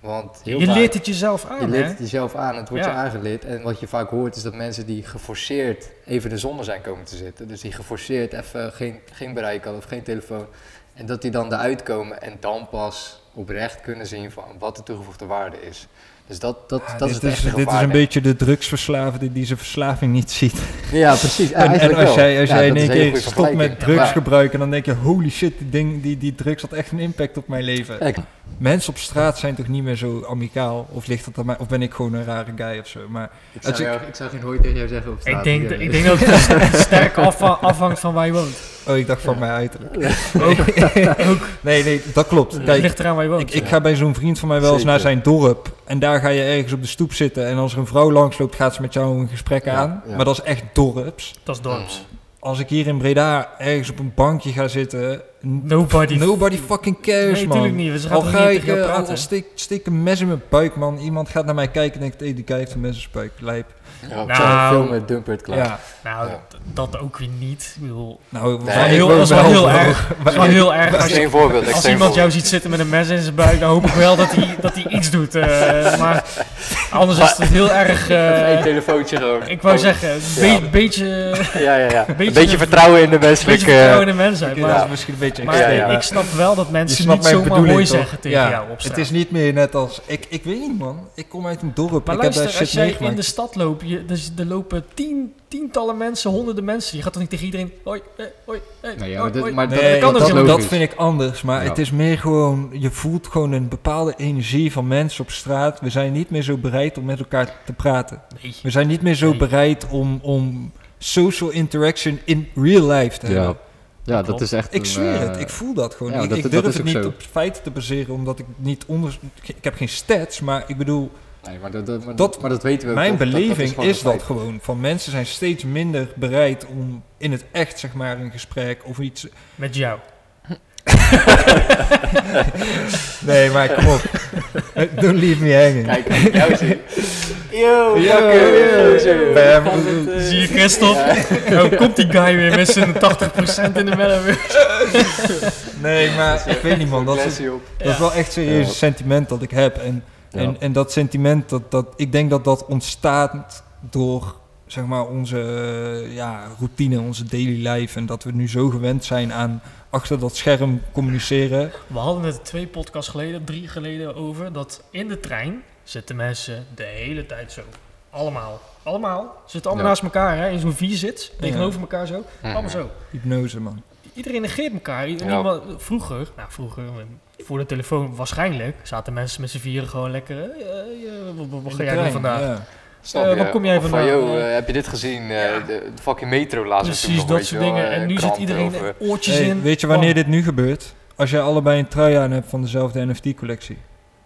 Want je vaak- leert het jezelf aan, je leert het jezelf aan, het wordt Ja. je aangeleerd. En wat je vaak hoort is dat mensen die geforceerd even in de zon zijn komen te zitten. Dus die geforceerd even geen, geen bereik hadden of geen telefoon. En dat die dan eruit komen en dan pas oprecht kunnen zien van wat de toegevoegde waarde is. Dus dat, dat, Ja, dat is dit, het is, dit is een beetje de drugsverslaafde die zijn verslaving niet ziet. Ja, precies. Ja, en, als jij, als Ja, jij in één keer stopt met drugs Ja. gebruiken, dan denk je holy shit, die, ding, die, die drugs had echt een impact op mijn leven. Kijk, Mensen op straat zijn toch niet meer zo amicaal? Of, ligt dat aan mij, of ben ik gewoon een rare guy of zo? Maar ik, Als zou ik- jou- ik zou geen hooi tegen jou zeggen op straat. Ik denk, dat- ik denk dat het sterk afha- afhangt van waar je woont. Oh, ik dacht van mijn uiterlijk. Ook, nee, nee, dat klopt. het Kijk, ligt eraan waar je woont. ik, ik ga bij zo'n vriend van mij wel eens Zeker. naar zijn dorp. En daar ga je ergens op de stoep zitten. En als er een vrouw langsloopt, gaat ze met jou een gesprek Ja, aan. ja. Maar dat is echt dorps. dat is dorps. Als ik hier in Breda ergens op een bankje ga zitten. Nobody. Nobody fucking cares, nee, man. natuurlijk niet. Gaan Al ga niet ik, eh, al, praten. al steek, steek een mes in mijn buik, man. Iemand gaat naar mij kijken en denkt, hé, die guy heeft een mes in zijn buik. Lijp. Ja, Nou. film met Dumpert klaar. Ja, Nou, Ja. dat ook weer niet. Ik bedoel, nou, Nee, dat is heel- wij- dat is wel heel erg. dat is wel heel erg. Als, je- voorbeeld, als iemand jou ziet zitten met een mes in zijn buik, dan hoop ik wel dat hij, dat hij iets doet. eh, maar anders is het heel erg... Eh, telefoontje gewoon. ik wou Oh, zeggen, een be- Ja. beetje, Ja, ja, ja. Een beetje- beetje, vertrouwen in de beetje menselijke... vertrouwen in de mensheid. Maar, dat is misschien een beetje maar Ja, extreem. ja. ik snap wel dat mensen niet zomaar mooi zeggen tegen jou op. Het is niet meer net als... Ik, ik weet niet, man. Ik kom uit een dorp. Maar ik luister, heb daar als jij in de stad loopt, je, dus er lopen tien, tientallen mensen, honderden mensen. Je gaat toch niet tegen iedereen, hoi, hoi, Nou ja, hoi, maar dit- hoi. maar Nee, dat vind ik anders. Maar Ja. het is meer gewoon... Je voelt gewoon een bepaalde energie van mensen op straat. We zijn niet meer zo bereid om met elkaar te praten. Nee. We zijn niet meer zo Nee. bereid om, om social interaction in real life te hebben. Ja, ja dat is echt Ik een, zweer het, eh, ik voel dat gewoon. ja, ik, dat- ik dat durf is het niet zo. op feiten te baseren, omdat ik niet onder... Ik heb geen stats, maar ik bedoel, Nee, maar dat, dat, maar, Dat- maar dat weten we ook mijn toch? Dat- dat beleving is dat gewoon. Van mensen zijn steeds minder bereid om in het echt, zeg maar, een gesprek of iets... Met jou. Nee, maar kom op. Don't leave me hanging. Kijk, als ik jou. Yo, Yo. Bam. Eh, Zie je Christophe? Oh, komt die guy weer met zijn 80% in de metaverse. Nee, maar ik weet niet, man. Dat is, dat is wel echt serieus sentiment dat ik heb. En, Ja. en, en dat sentiment, dat, dat, ik denk dat dat ontstaat door zeg maar, onze eh, ja, routine, onze daily life. En dat we nu zo gewend zijn aan achter dat scherm communiceren. We hadden het twee podcasts geleden, drie geleden over, dat in de trein zitten mensen de hele tijd zo. Allemaal. Allemaal. Ze zitten allemaal Ja. naast elkaar, hè, in zo'n vier zit, tegenover Ja. elkaar zo. Allemaal zo. Hypnose, man. Iedereen negeert elkaar. Ja. vroeger, nou vroeger, voor de telefoon waarschijnlijk, zaten mensen met z'n vieren gewoon lekker. eh, wat- ga jij doen vandaag? Eh, waar kom jij Of van, vandaan? yo, Eh, heb je dit gezien? Eh, de, de fucking metro laatst. Precies, dat soort dingen. En nu zit iedereen oortjes Hey, in. weet je wanneer dit nu gebeurt? Als jij allebei een trui aan hebt van dezelfde NFT-collectie.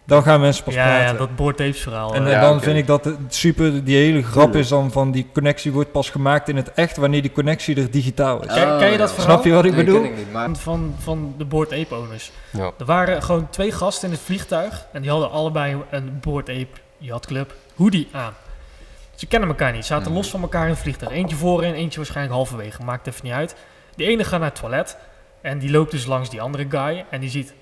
Dan gaan mensen pas Ja, praten. ja, dat boordtapes verhaal. En eh. Ja, dan vind ik dat het super, die hele grap is dan van die connectie wordt pas gemaakt in het echt wanneer die connectie er digitaal is. Ken- ken je dat ja. verhaal? Snap je wat ik Nee, bedoel? ken ik niet, maar... van, van de Board Ape owners. Ja. Er waren gewoon twee gasten in het vliegtuig en die hadden allebei een Board Ape Yacht Club hoodie aan. Ze kennen elkaar niet, ze zaten Mhm. los van elkaar in het vliegtuig. Eentje voorin, eentje waarschijnlijk halverwege, maakt even niet uit. Die ene gaat naar het toilet en die loopt dus langs die andere guy en die ziet...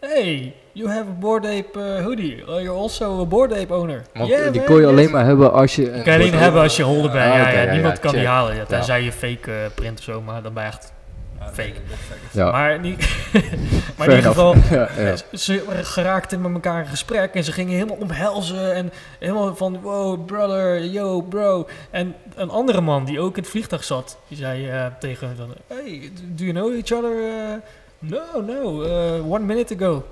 Hey, you have a Board Ape eh, hoodie. Oh, you're also a Board Ape owner. Want Yeah, die man, kon je yes." alleen maar hebben als je... Kan je alleen hebben als je holder bent. Ah, ja, oké, ja, ja, niemand ja, kan die halen. Ja, tenzij je fake eh, print of zo, maar dan ben je echt fake. Ja. Maar, niet, maar in ieder geval, enough. ja, ja. ze geraakten met elkaar in gesprek en ze gingen helemaal omhelzen en helemaal van wow brother, yo bro. En een andere man die ook in het vliegtuig zat, die zei eh, tegen hem van hey, do you know each other? Eh, no, no, eh, one minute ago.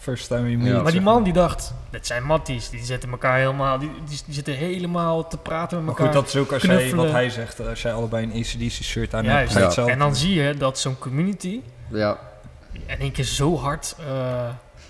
First time we meet. Ja. maar die man die dacht, dat zijn matties, die zetten elkaar helemaal, die, die, die zitten helemaal te praten met Maar elkaar. goed, dat is ook als jij, wat hij zegt, eh, als jij allebei een ACDC shirt aan Juist. hebt. Ja. hetzelfde En dan zie je dat zo'n community ja. in één keer zo hard... eh,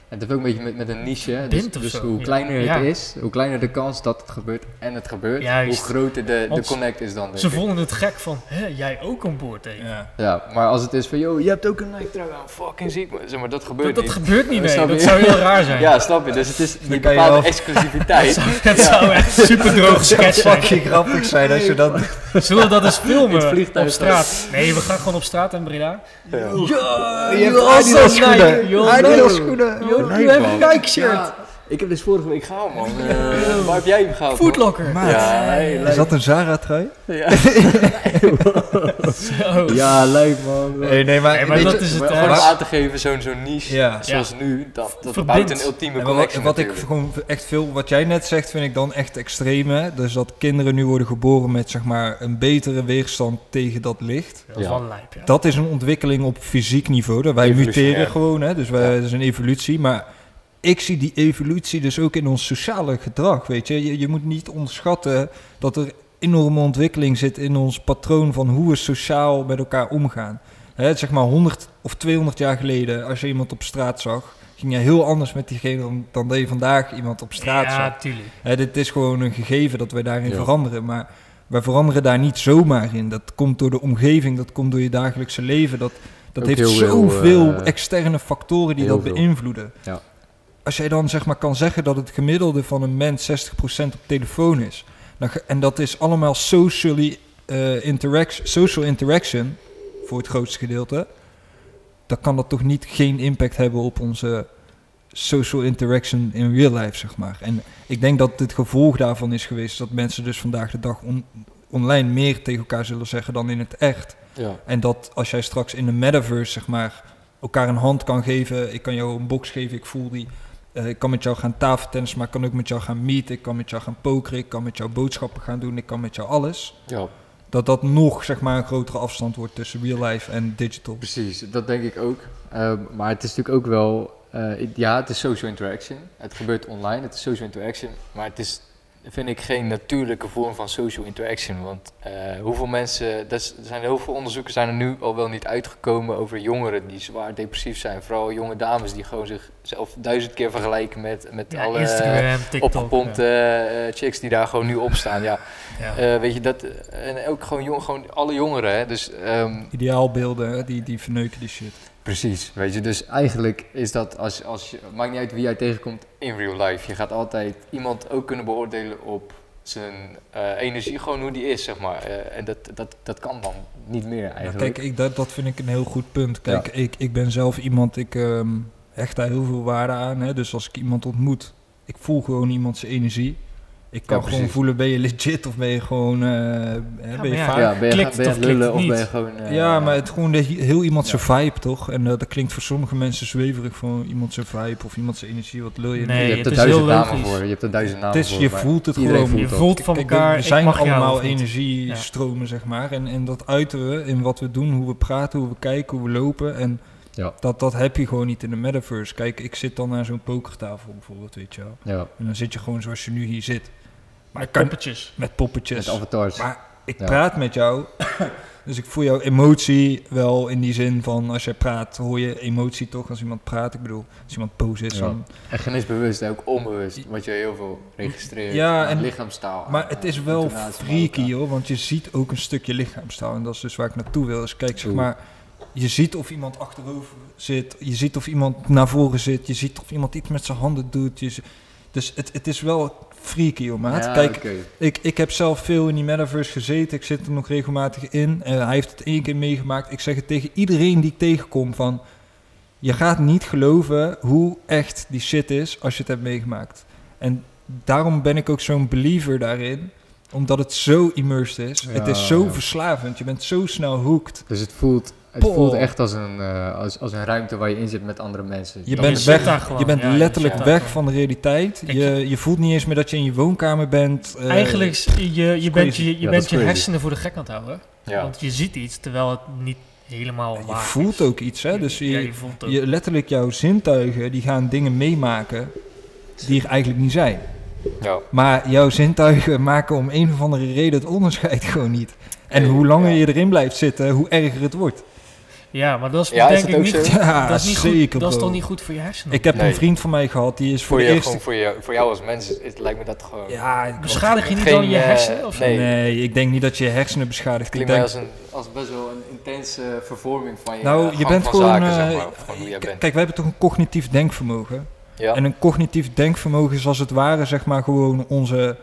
En het heeft ook een beetje met, met een niche. Dus, dus hoe kleiner Ja. het is, hoe kleiner de kans dat het gebeurt en het gebeurt, Juist. hoe groter de, de connect is dan. ze vonden het gek van, hè, jij ook een boord tegen. Ja. Ja, maar als het is van, yo, je hebt ook een Nike trui aan, fucking ziek. Zeg maar, dat gebeurt Dat, dat niet. gebeurt niet, nee. snap Dat je? zou heel raar zijn. Ja, snap je? Dus het is die bepaalde exclusiviteit. Het zou echt super droog sketch zijn. fucking grappig zijn als je dan... Zullen we dat eens filmen vliegtuig op straat? Nee, we gaan gewoon op straat in Breda. Ja. je hebt Adidas schoenen. Adidas schoenen. Yo, Nike, you have man. a Nike shirt. Ja, ik heb dus vorige week gehaald, man. Eh, waar heb jij hem gehaald? man? Footlocker. Maat. Ja, hey, Is dat een Zara-trui? Ja, Zo. ja leuk, man. Nee, nee, maar... Maar dat je- is het, Maar hè. Gewoon aan te geven, zo'n zo'n niche, Ja. zoals nu, dat, dat bouwt een ultieme maar wat, ik gewoon echt veel, wat jij net zegt, vind ik dan echt extreem. Hè? Dus dat kinderen nu worden geboren met zeg maar een betere weerstand tegen dat licht. Dat is Ja. wel lijp, ja. Dat is een ontwikkeling op fysiek niveau. Dat wij muteren gewoon, hè? dus wij, Ja. dat is een evolutie. Maar ik zie die evolutie dus ook in ons sociale gedrag. Weet je? Je, je moet niet onderschatten dat er enorme ontwikkeling zit in ons patroon van hoe we sociaal met elkaar omgaan. Hè, zeg maar 100 of 200 jaar geleden, als je iemand op straat zag, ging je heel anders met diegene dan, dan dat je vandaag iemand op straat zag. Ja, tuurlijk. Hè, dit is gewoon een gegeven dat wij daarin Ja. veranderen. Maar wij veranderen daar niet zomaar in. Dat komt door de omgeving, dat komt door je dagelijkse leven. Dat, dat Ook heeft zoveel eh, externe factoren die dat beïnvloeden. Ja. Als jij dan zeg maar kan zeggen dat het gemiddelde van een mens 60% op telefoon is. Dan en dat is allemaal socially, eh, interaction, social interaction voor het grootste gedeelte. Dan kan dat toch niet geen impact hebben op onze social interaction in real life, zeg maar. En ik denk dat het gevolg daarvan is geweest dat mensen dus vandaag de dag on- online meer tegen elkaar zullen zeggen dan in het echt. Ja. En dat als jij straks in de metaverse, zeg maar, elkaar een hand kan geven. Ik kan jou een box geven, ik voel die. Eh, ik kan met jou gaan tafeltennis, maar ik kan ook met jou gaan meeten. Ik kan met jou gaan pokeren, ik kan met jou boodschappen gaan doen. Ik kan met jou alles. ja, Dat dat nog, zeg maar, een grotere afstand wordt tussen real life en digital. precies. Dat denk ik ook. Ehm, maar het is natuurlijk ook wel... eh, ja, het is social interaction. Het gebeurt online, het is social interaction. Maar het is, vind ik, geen natuurlijke vorm van social interaction. Want eh, hoeveel mensen... Er zijn heel veel onderzoeken zijn er nu al wel niet uitgekomen over jongeren die zwaar depressief zijn. Vooral jonge dames die gewoon zichzelf duizend keer vergelijken met, met Ja, alle... Instagram, TikTok. opgepompte eh, chicks die daar gewoon nu op staan. Ja, ja. Eh, weet je dat en ook gewoon jong, gewoon alle jongeren. Hè? Dus ehm, Ideaalbeelden, die, die verneuken die shit. Precies, weet je. Dus eigenlijk is dat als, als je maakt niet uit wie jij tegenkomt in real life. Je gaat altijd iemand ook kunnen beoordelen op zijn eh, energie, gewoon hoe die is, zeg maar. Eh, en dat, dat, dat kan dan niet meer Nou, eigenlijk. kijk, ik, dat, dat vind ik een heel goed punt. Kijk, Ja. ik, ik ben zelf iemand, ik ehm, hecht daar heel veel waarde aan. Hè? Dus als ik iemand ontmoet, ik voel gewoon iemand zijn energie. Ik kan Ja, gewoon precies. voelen, ben je legit of ben je gewoon... eh, hè, ben je ja, vaak- ja, ben je, klikt ben je of lullen of ben je gewoon... eh, ja, maar het gewoon de, heel iemand zijn Ja. vibe, toch? En eh, dat klinkt voor sommige mensen zweverig, van iemand zijn vibe of iemand zijn energie. Wat lul je? Nee, je hebt er is duizend namen logisch. voor. Je hebt er duizend namen het is, voor. je voelt het gewoon. je voelt van Kijk, elkaar, er ik zijn allemaal energiestromen, zeg maar. En, en dat uiten we in wat we doen, hoe we praten, hoe we kijken, hoe we lopen. En Ja. dat, dat heb je gewoon niet in de metaverse. Kijk, ik zit dan aan zo'n pokertafel bijvoorbeeld, weet je wel. Ja, En dan zit je gewoon zoals je nu hier zit. Maar Met ik kan poppetjes. met poppetjes. met avatars. Maar ik Ja. praat met jou. dus ik voel jouw emotie wel in die zin van als jij praat, hoor je emotie toch als iemand praat. Ik bedoel, als iemand boos is. Ja. Dan, En geen is bewust, ook onbewust. Wat je heel veel registreert. Ja, en- lichaamstaal. maar aan, het is wel freaky hoor, want je ziet ook een stukje lichaamstaal. En dat is dus waar ik naartoe wil. Dus kijk, zeg Oeh. maar, je ziet of iemand achterover zit. Je ziet of iemand naar voren zit. Je ziet of iemand iets met zijn handen doet. Je, dus het, het is wel freaky hoor, maat. Ja, Kijk. Ik, ik heb zelf veel in die metaverse gezeten. Ik zit er nog regelmatig in. Eh, hij heeft het één keer meegemaakt. Ik zeg het tegen iedereen die ik tegenkom van... Je gaat niet geloven hoe echt die shit is als je het hebt meegemaakt. En daarom ben ik ook zo'n believer daarin. Omdat het zo immersed is. het is zo ja. verslavend. Je bent zo snel hooked. Dus het voelt Het voelt echt als een, eh, als, als een ruimte waar je in zit met andere mensen. Je Dat bent, weg, je bent ja, je letterlijk weg van de realiteit. Kijk, Je, je voelt niet eens meer dat je in je woonkamer bent. eh, Eigenlijk, je, je, bent je, je, Ja, bent je hersenen voor de gek aan het houden. Ja. Want je ziet iets, terwijl het niet helemaal je waar voelt is. ook iets, hè? Dus je, ja, je voelt ook. je, letterlijk jouw zintuigen die gaan dingen meemaken die er eigenlijk niet zijn. Ja. Maar jouw zintuigen maken om een of andere reden het onderscheid gewoon niet. En hoe langer ja. je erin blijft zitten, hoe erger het wordt. Ja, maar dat is Ja, denk ik niet? Ja, dat is niet zeker goed. Dat is toch niet goed voor je hersenen? Ik heb Nee. een vriend van mij gehad, die is voor Voor, de je, eerste... voor, je, voor jou als mens is- het lijkt me dat gewoon... Ja, Beschadig je niet Geen, dan je eh, hersenen? Of zo? nee. nee, ik denk niet dat je je hersenen beschadigt. Ik klinkt denk, als, een, als best wel een intense vervorming van je nou, eh, je gang bent van gewoon... zaken, eh, zeg maar. Of gewoon hoe jij k- bent. Kijk, wij hebben toch een cognitief denkvermogen. Ja. En een cognitief denkvermogen is als het ware, zeg maar, gewoon onze...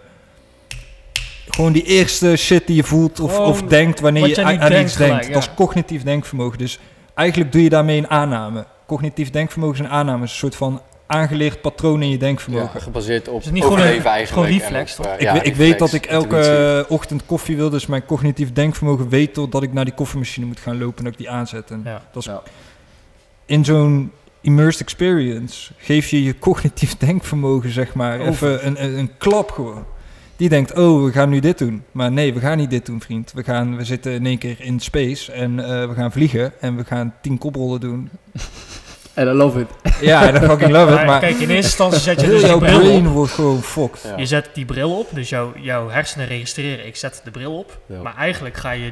Gewoon die eerste shit die je voelt of, Gewoon of denkt wanneer wat je jij aan, nu aan denkt iets denkt. gelijk, ja. Dat is cognitief denkvermogen. Dus eigenlijk doe je daarmee een aanname. Cognitief denkvermogen is een aanname. is een soort van aangeleerd patroon in je denkvermogen. Ja, gebaseerd op Is het niet gewoon overleven een- eigenlijk. gewoon en reflex, op, toch? eh, Ik, ja, we- ik reflex, weet dat ik elke intuïtie. ochtend koffie wil, dus mijn cognitief denkvermogen weet tot dat ik naar die koffiemachine moet gaan lopen en dat ik die aanzet. En Ja. dat is, Ja. In zo'n immersed experience geef je je cognitief denkvermogen, zeg maar, Over. even een, een, een klap gewoon. Die denkt, oh, we gaan nu dit doen. Maar nee, we gaan niet dit doen, vriend. We, gaan, we zitten in één keer in space en eh, we gaan vliegen en we gaan tien koprollen doen. En I love it. Ja, dat fucking love it, Maar maar kijk, in eerste instantie zet je dus jouw bril brain op. wordt gewoon fucked. Ja. Je zet die bril op, dus jouw, jouw hersenen registreren, ik zet de bril op. Ja. Maar eigenlijk ga je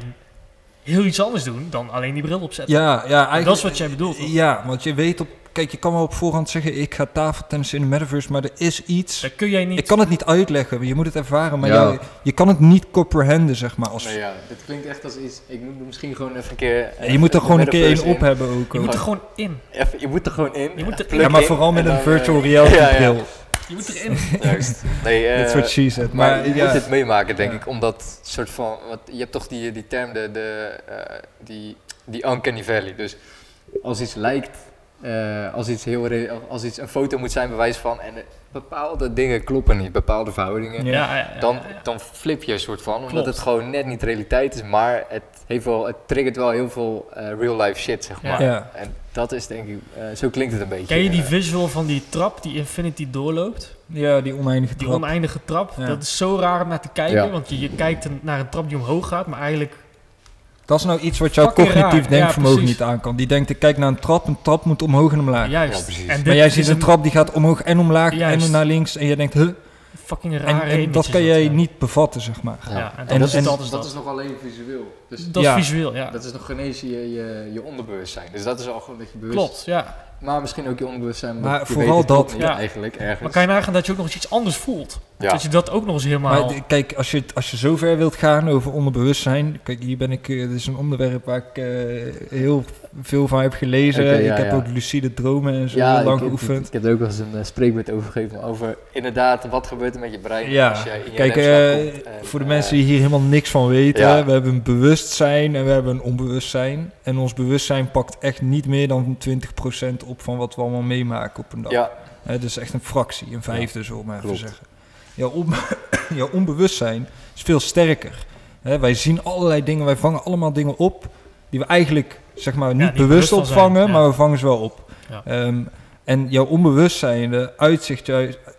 heel iets anders doen dan alleen die bril opzetten. Ja, ja, eigenlijk, dat is wat jij bedoelt, toch? Ja, want je weet op... Kijk, je kan wel op voorhand zeggen, ik ga tafeltennissen in de metaverse, maar er is iets... Dat kun jij niet... Ik kan het niet uitleggen, je moet het ervaren, maar Ja. je, je kan het niet comprehenden, zeg maar. Als, Nee, ja, dit klinkt echt als iets... Ik moet er misschien gewoon even een keer... je moet er gewoon een keer één op in. hebben ook. je moet er gewoon in. Even, je moet er gewoon in. Je moet er- ja, maar in vooral met en een dan, virtual eh, reality ja, ja. bril. Je moet erin. Juist. Nee, eh, That's what she said. Maar, Maar, je ja, moet dit meemaken, denk Ja. ik, omdat soort van... Want je hebt toch die, die term, de, de, eh, die, die uncanny valley. Dus als iets lijkt, eh, als iets heel als iets een foto moet zijn, bewijs van... En eh, bepaalde dingen kloppen niet, bepaalde verhoudingen. Ja. Ja, Dan, ja, ja. dan flip je een soort van, omdat Klopt. het gewoon net niet realiteit is, maar het, heeft wel, het triggert wel heel veel eh, real-life shit, zeg maar. Ja. En dat is denk ik, eh, zo klinkt het een beetje. Ken je die visual van die trap die Infinity doorloopt? ja, die oneindige Die trap. oneindige trap. Ja. Dat is zo raar om naar te kijken, Ja. want je, je kijkt een- naar een trap die omhoog gaat, maar eigenlijk... Dat is nou iets wat jouw Fucking cognitief raar. Denkvermogen niet aan kan. Die denkt, ik kijk naar een trap, een trap moet omhoog en omlaag. Juist. Ja. En maar jij ziet een trap die gaat omhoog en omlaag Juist. en naar links en jij denkt, huh? fucking En, rare en dat kan jij niet bevatten, zeg maar. Ja, en, En dat, dat- is en dat is dat is nog alleen visueel. Dus Dat Ja. is visueel, ja. dat is nog geen eens je, je, je onderbewustzijn. Dus dat is al gewoon dat je bewust... Klopt, ja. Maar misschien ook je onderbewustzijn. Maar je vooral dat- niet eigenlijk ergens. Maar kan je nagaan dat je ook nog eens iets anders voelt? Ja. Dat je dat ook nog eens helemaal... Maar kijk, als je, het- als je zo ver wilt gaan over onderbewustzijn. Kijk, hier ben ik. eh, dit is een onderwerp waar ik eh, heel veel van heb gelezen. Ja, ik heb ja. ook lucide dromen en zo ja, heel lang ik, ik, geoefend. ik heb er ook wel eens een eh, spreekbeurt over gegeven. Over inderdaad, wat gebeurt er met je brein Ja, als jij in je Kijk, remslaap eh, komt. En, voor de mensen die hier helemaal niks van weten. ja. We hebben een bewustzijn en we hebben een onbewustzijn. En ons bewustzijn pakt echt niet meer dan 20% op van wat we allemaal meemaken op een dag. Ja, Hè, dus echt een fractie, een vijfde, zullen we maar even klopt. zeggen. Jouw, on- jouw onbewustzijn is veel sterker. Hè, wij zien allerlei dingen, wij vangen allemaal dingen op die we eigenlijk zeg maar, niet niet bewust bewust van zijn, opvangen, ja. maar we vangen ze wel op. Ja. Ehm, en jouw onbewustzijn uitzicht,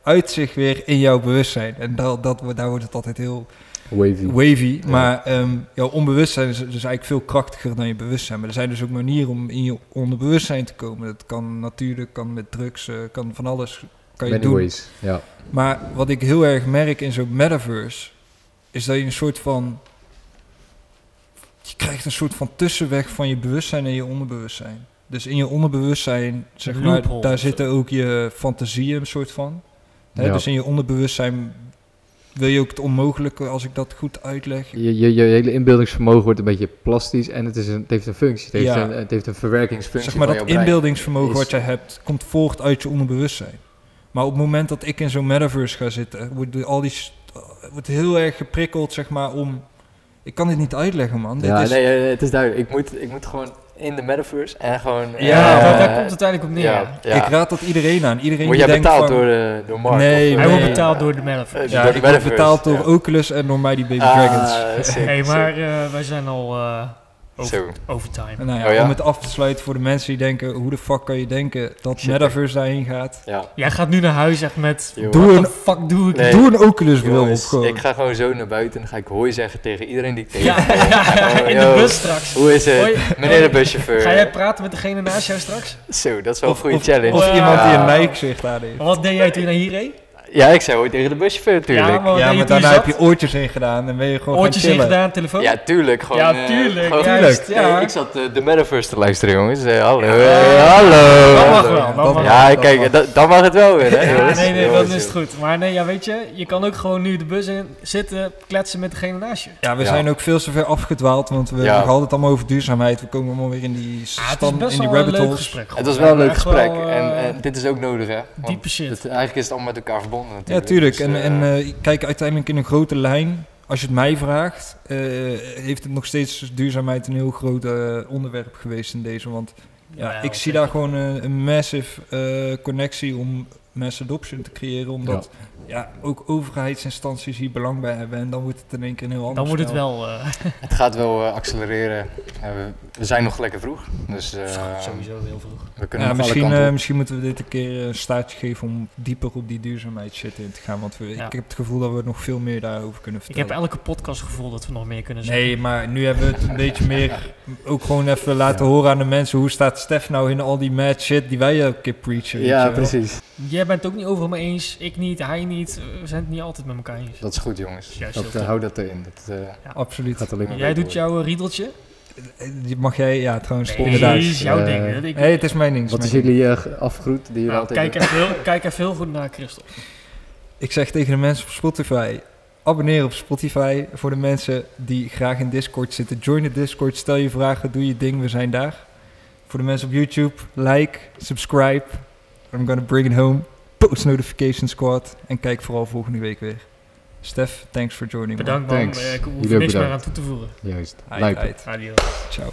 uitzicht weer in jouw bewustzijn. En dat, dat, daar wordt het altijd heel Wavy. wavy. Ja. Maar ehm, jouw onbewustzijn is dus eigenlijk veel krachtiger dan je bewustzijn. Maar er zijn dus ook manieren om in je onderbewustzijn te komen. Dat kan natuurlijk, kan met drugs, eh, kan van alles kan je Many doen. ways. Ja. Maar wat ik heel erg merk in zo'n metaverse, is dat je een soort van... Je krijgt een soort van tussenweg van je bewustzijn en je onderbewustzijn. Dus in je onderbewustzijn, zeg maar, loophole daar zitten ook je fantasieën een soort van. Hè, Ja. Dus in je onderbewustzijn wil je ook het onmogelijke, als ik dat goed uitleg. Je, je, je hele inbeeldingsvermogen wordt een beetje plastisch en het, is een, het heeft een functie. Het heeft, Ja. een, het heeft een verwerkingsfunctie Zeg maar van dat inbeeldingsvermogen Is- wat jij hebt, komt voort uit je onderbewustzijn. Maar op het moment dat ik in zo'n metaverse ga zitten, wordt al die st- wordt heel erg geprikkeld, zeg maar, om. Ik kan dit niet uitleggen, man. Dit ja is, nee, eh, het is duidelijk. Ik moet, ik moet gewoon in de metaverse en gewoon... Ja, eh, daar, daar komt het uiteindelijk op neer. ja, ja. Ik raad dat iedereen aan. Iedereen Word die jij denkt betaald van, door, de, door Mark? Nee, of, Hij eh, wordt nee. betaald door de metaverse. Eh, Ja, door de ik word betaald door ja. Oculus en door Mighty Baby Ah, Dragons. sick, hey, maar eh, wij zijn al eh, Over, Zo. overtime. En nou ja, Oh ja? om het af te sluiten voor de mensen die denken, hoe de fuck kan je denken dat Shit. Metaverse daarheen gaat? Ja. Jij gaat nu naar huis echt met... Doe een, fuck doe ik? Nee. doe een Oculus bril op gewoon. ik ga gewoon zo naar buiten en dan ga ik hoi zeggen tegen iedereen die ik ja, Oh, in de bus straks. Hoe is het? Hoi. Meneer de buschauffeur. Ga jij praten met degene naast jou straks? Zo, dat is wel Of- een goede of- challenge. Of Ja. iemand die een. Nike zicht aan heeft. Wat deed jij toen je naar hier reed? Ja, ik zei hoi tegen de buschauffeur natuurlijk. Ja, Ja, maar ja, maar daarna heb je oortjes in gedaan en ben je gewoon Oortjes in gedaan, telefoon? tuurlijk. Gewoon, Ja, eh, tuurlijk, gewoon- juist, ja. ik zat eh, de Metaverse te luisteren, jongens. Eh, hallo. Ja. hallo. Dat mag hallo. wel, dat dat mag Ja, Dat kijk, mag. dat- dan mag het wel weer, hè, Ja, jongens? nee, nee, dan Jongens, is het goed. Maar nee, ja, weet je, je kan ook gewoon nu de bus in zitten, kletsen met degene naast je. Ja, we Ja. zijn ook veel te ver afgedwaald, want we Ja. hadden het allemaal over duurzaamheid. We komen allemaal weer in die Ah, stand, in die rabbit leuk holes. gesprek. Het was wel een leuk gesprek. en, dit is ook nodig, hè? Want Diepe shit. het- eigenlijk is het allemaal met elkaar verbonden natuurlijk. Ja, tuurlijk. Dus, En, eh, en eh, kijk, uiteindelijk in een grote lijn, als je het mij vraagt, eh, heeft het nog steeds duurzaamheid een heel groot onderwerp geweest in deze. Want ja, ik zie daar gewoon een, een massive eh, connectie om mass adoption te creëren. Omdat ja. ook overheidsinstanties hier belang bij hebben. En dan wordt het in één keer een heel ander Dan wordt het wel eh, Het gaat wel eh, accelereren. We, we zijn nog lekker vroeg. Dus eh, sowieso heel vroeg. we kunnen Ja, misschien, eh, misschien moeten we dit een keer een staartje geven om dieper op die duurzaamheid shit in te gaan. Want we, Ja. ik heb het gevoel dat we nog veel meer daarover kunnen Ik vertellen. heb elke podcast het gevoel dat we nog meer kunnen zeggen. Nee, maar nu hebben we het een beetje meer ook gewoon even laten horen aan de mensen. Hoe staat Stef nou in al die mad shit die wij elke keer preachen? Ja, je wel? Jij bent het ook niet overal mee eens, ik niet, hij niet. We zijn het niet altijd met elkaar eens. Dat is goed, jongens. Juist Dat, eh, hou dat erin. Dat eh, Absoluut. gaat alleen maar Jij doet jouw eh, riedeltje? Die Mag jij, ja trouwens, Nee, inderdaad. is jouw ding. hè? Ik- hey, het is mijn ding. Wat is ding. jullie eh, afgroet die je Nou, altijd kijk, even heel, kijk even heel goed naar Christophe. Ik zeg tegen de mensen op Spotify, abonneer op Spotify. Voor de mensen die graag in Discord zitten, join de Discord. Stel je vragen, doe je ding, we zijn daar. Voor de mensen op YouTube, like, subscribe. I'm gonna bring it home. Post notification squad. En kijk vooral volgende week weer. Stef, thanks for joining me. Bedankt man, Thanks. Eh, ik hoef niks meer aan toe te voegen. Juist. Lijp. Adios. Ciao.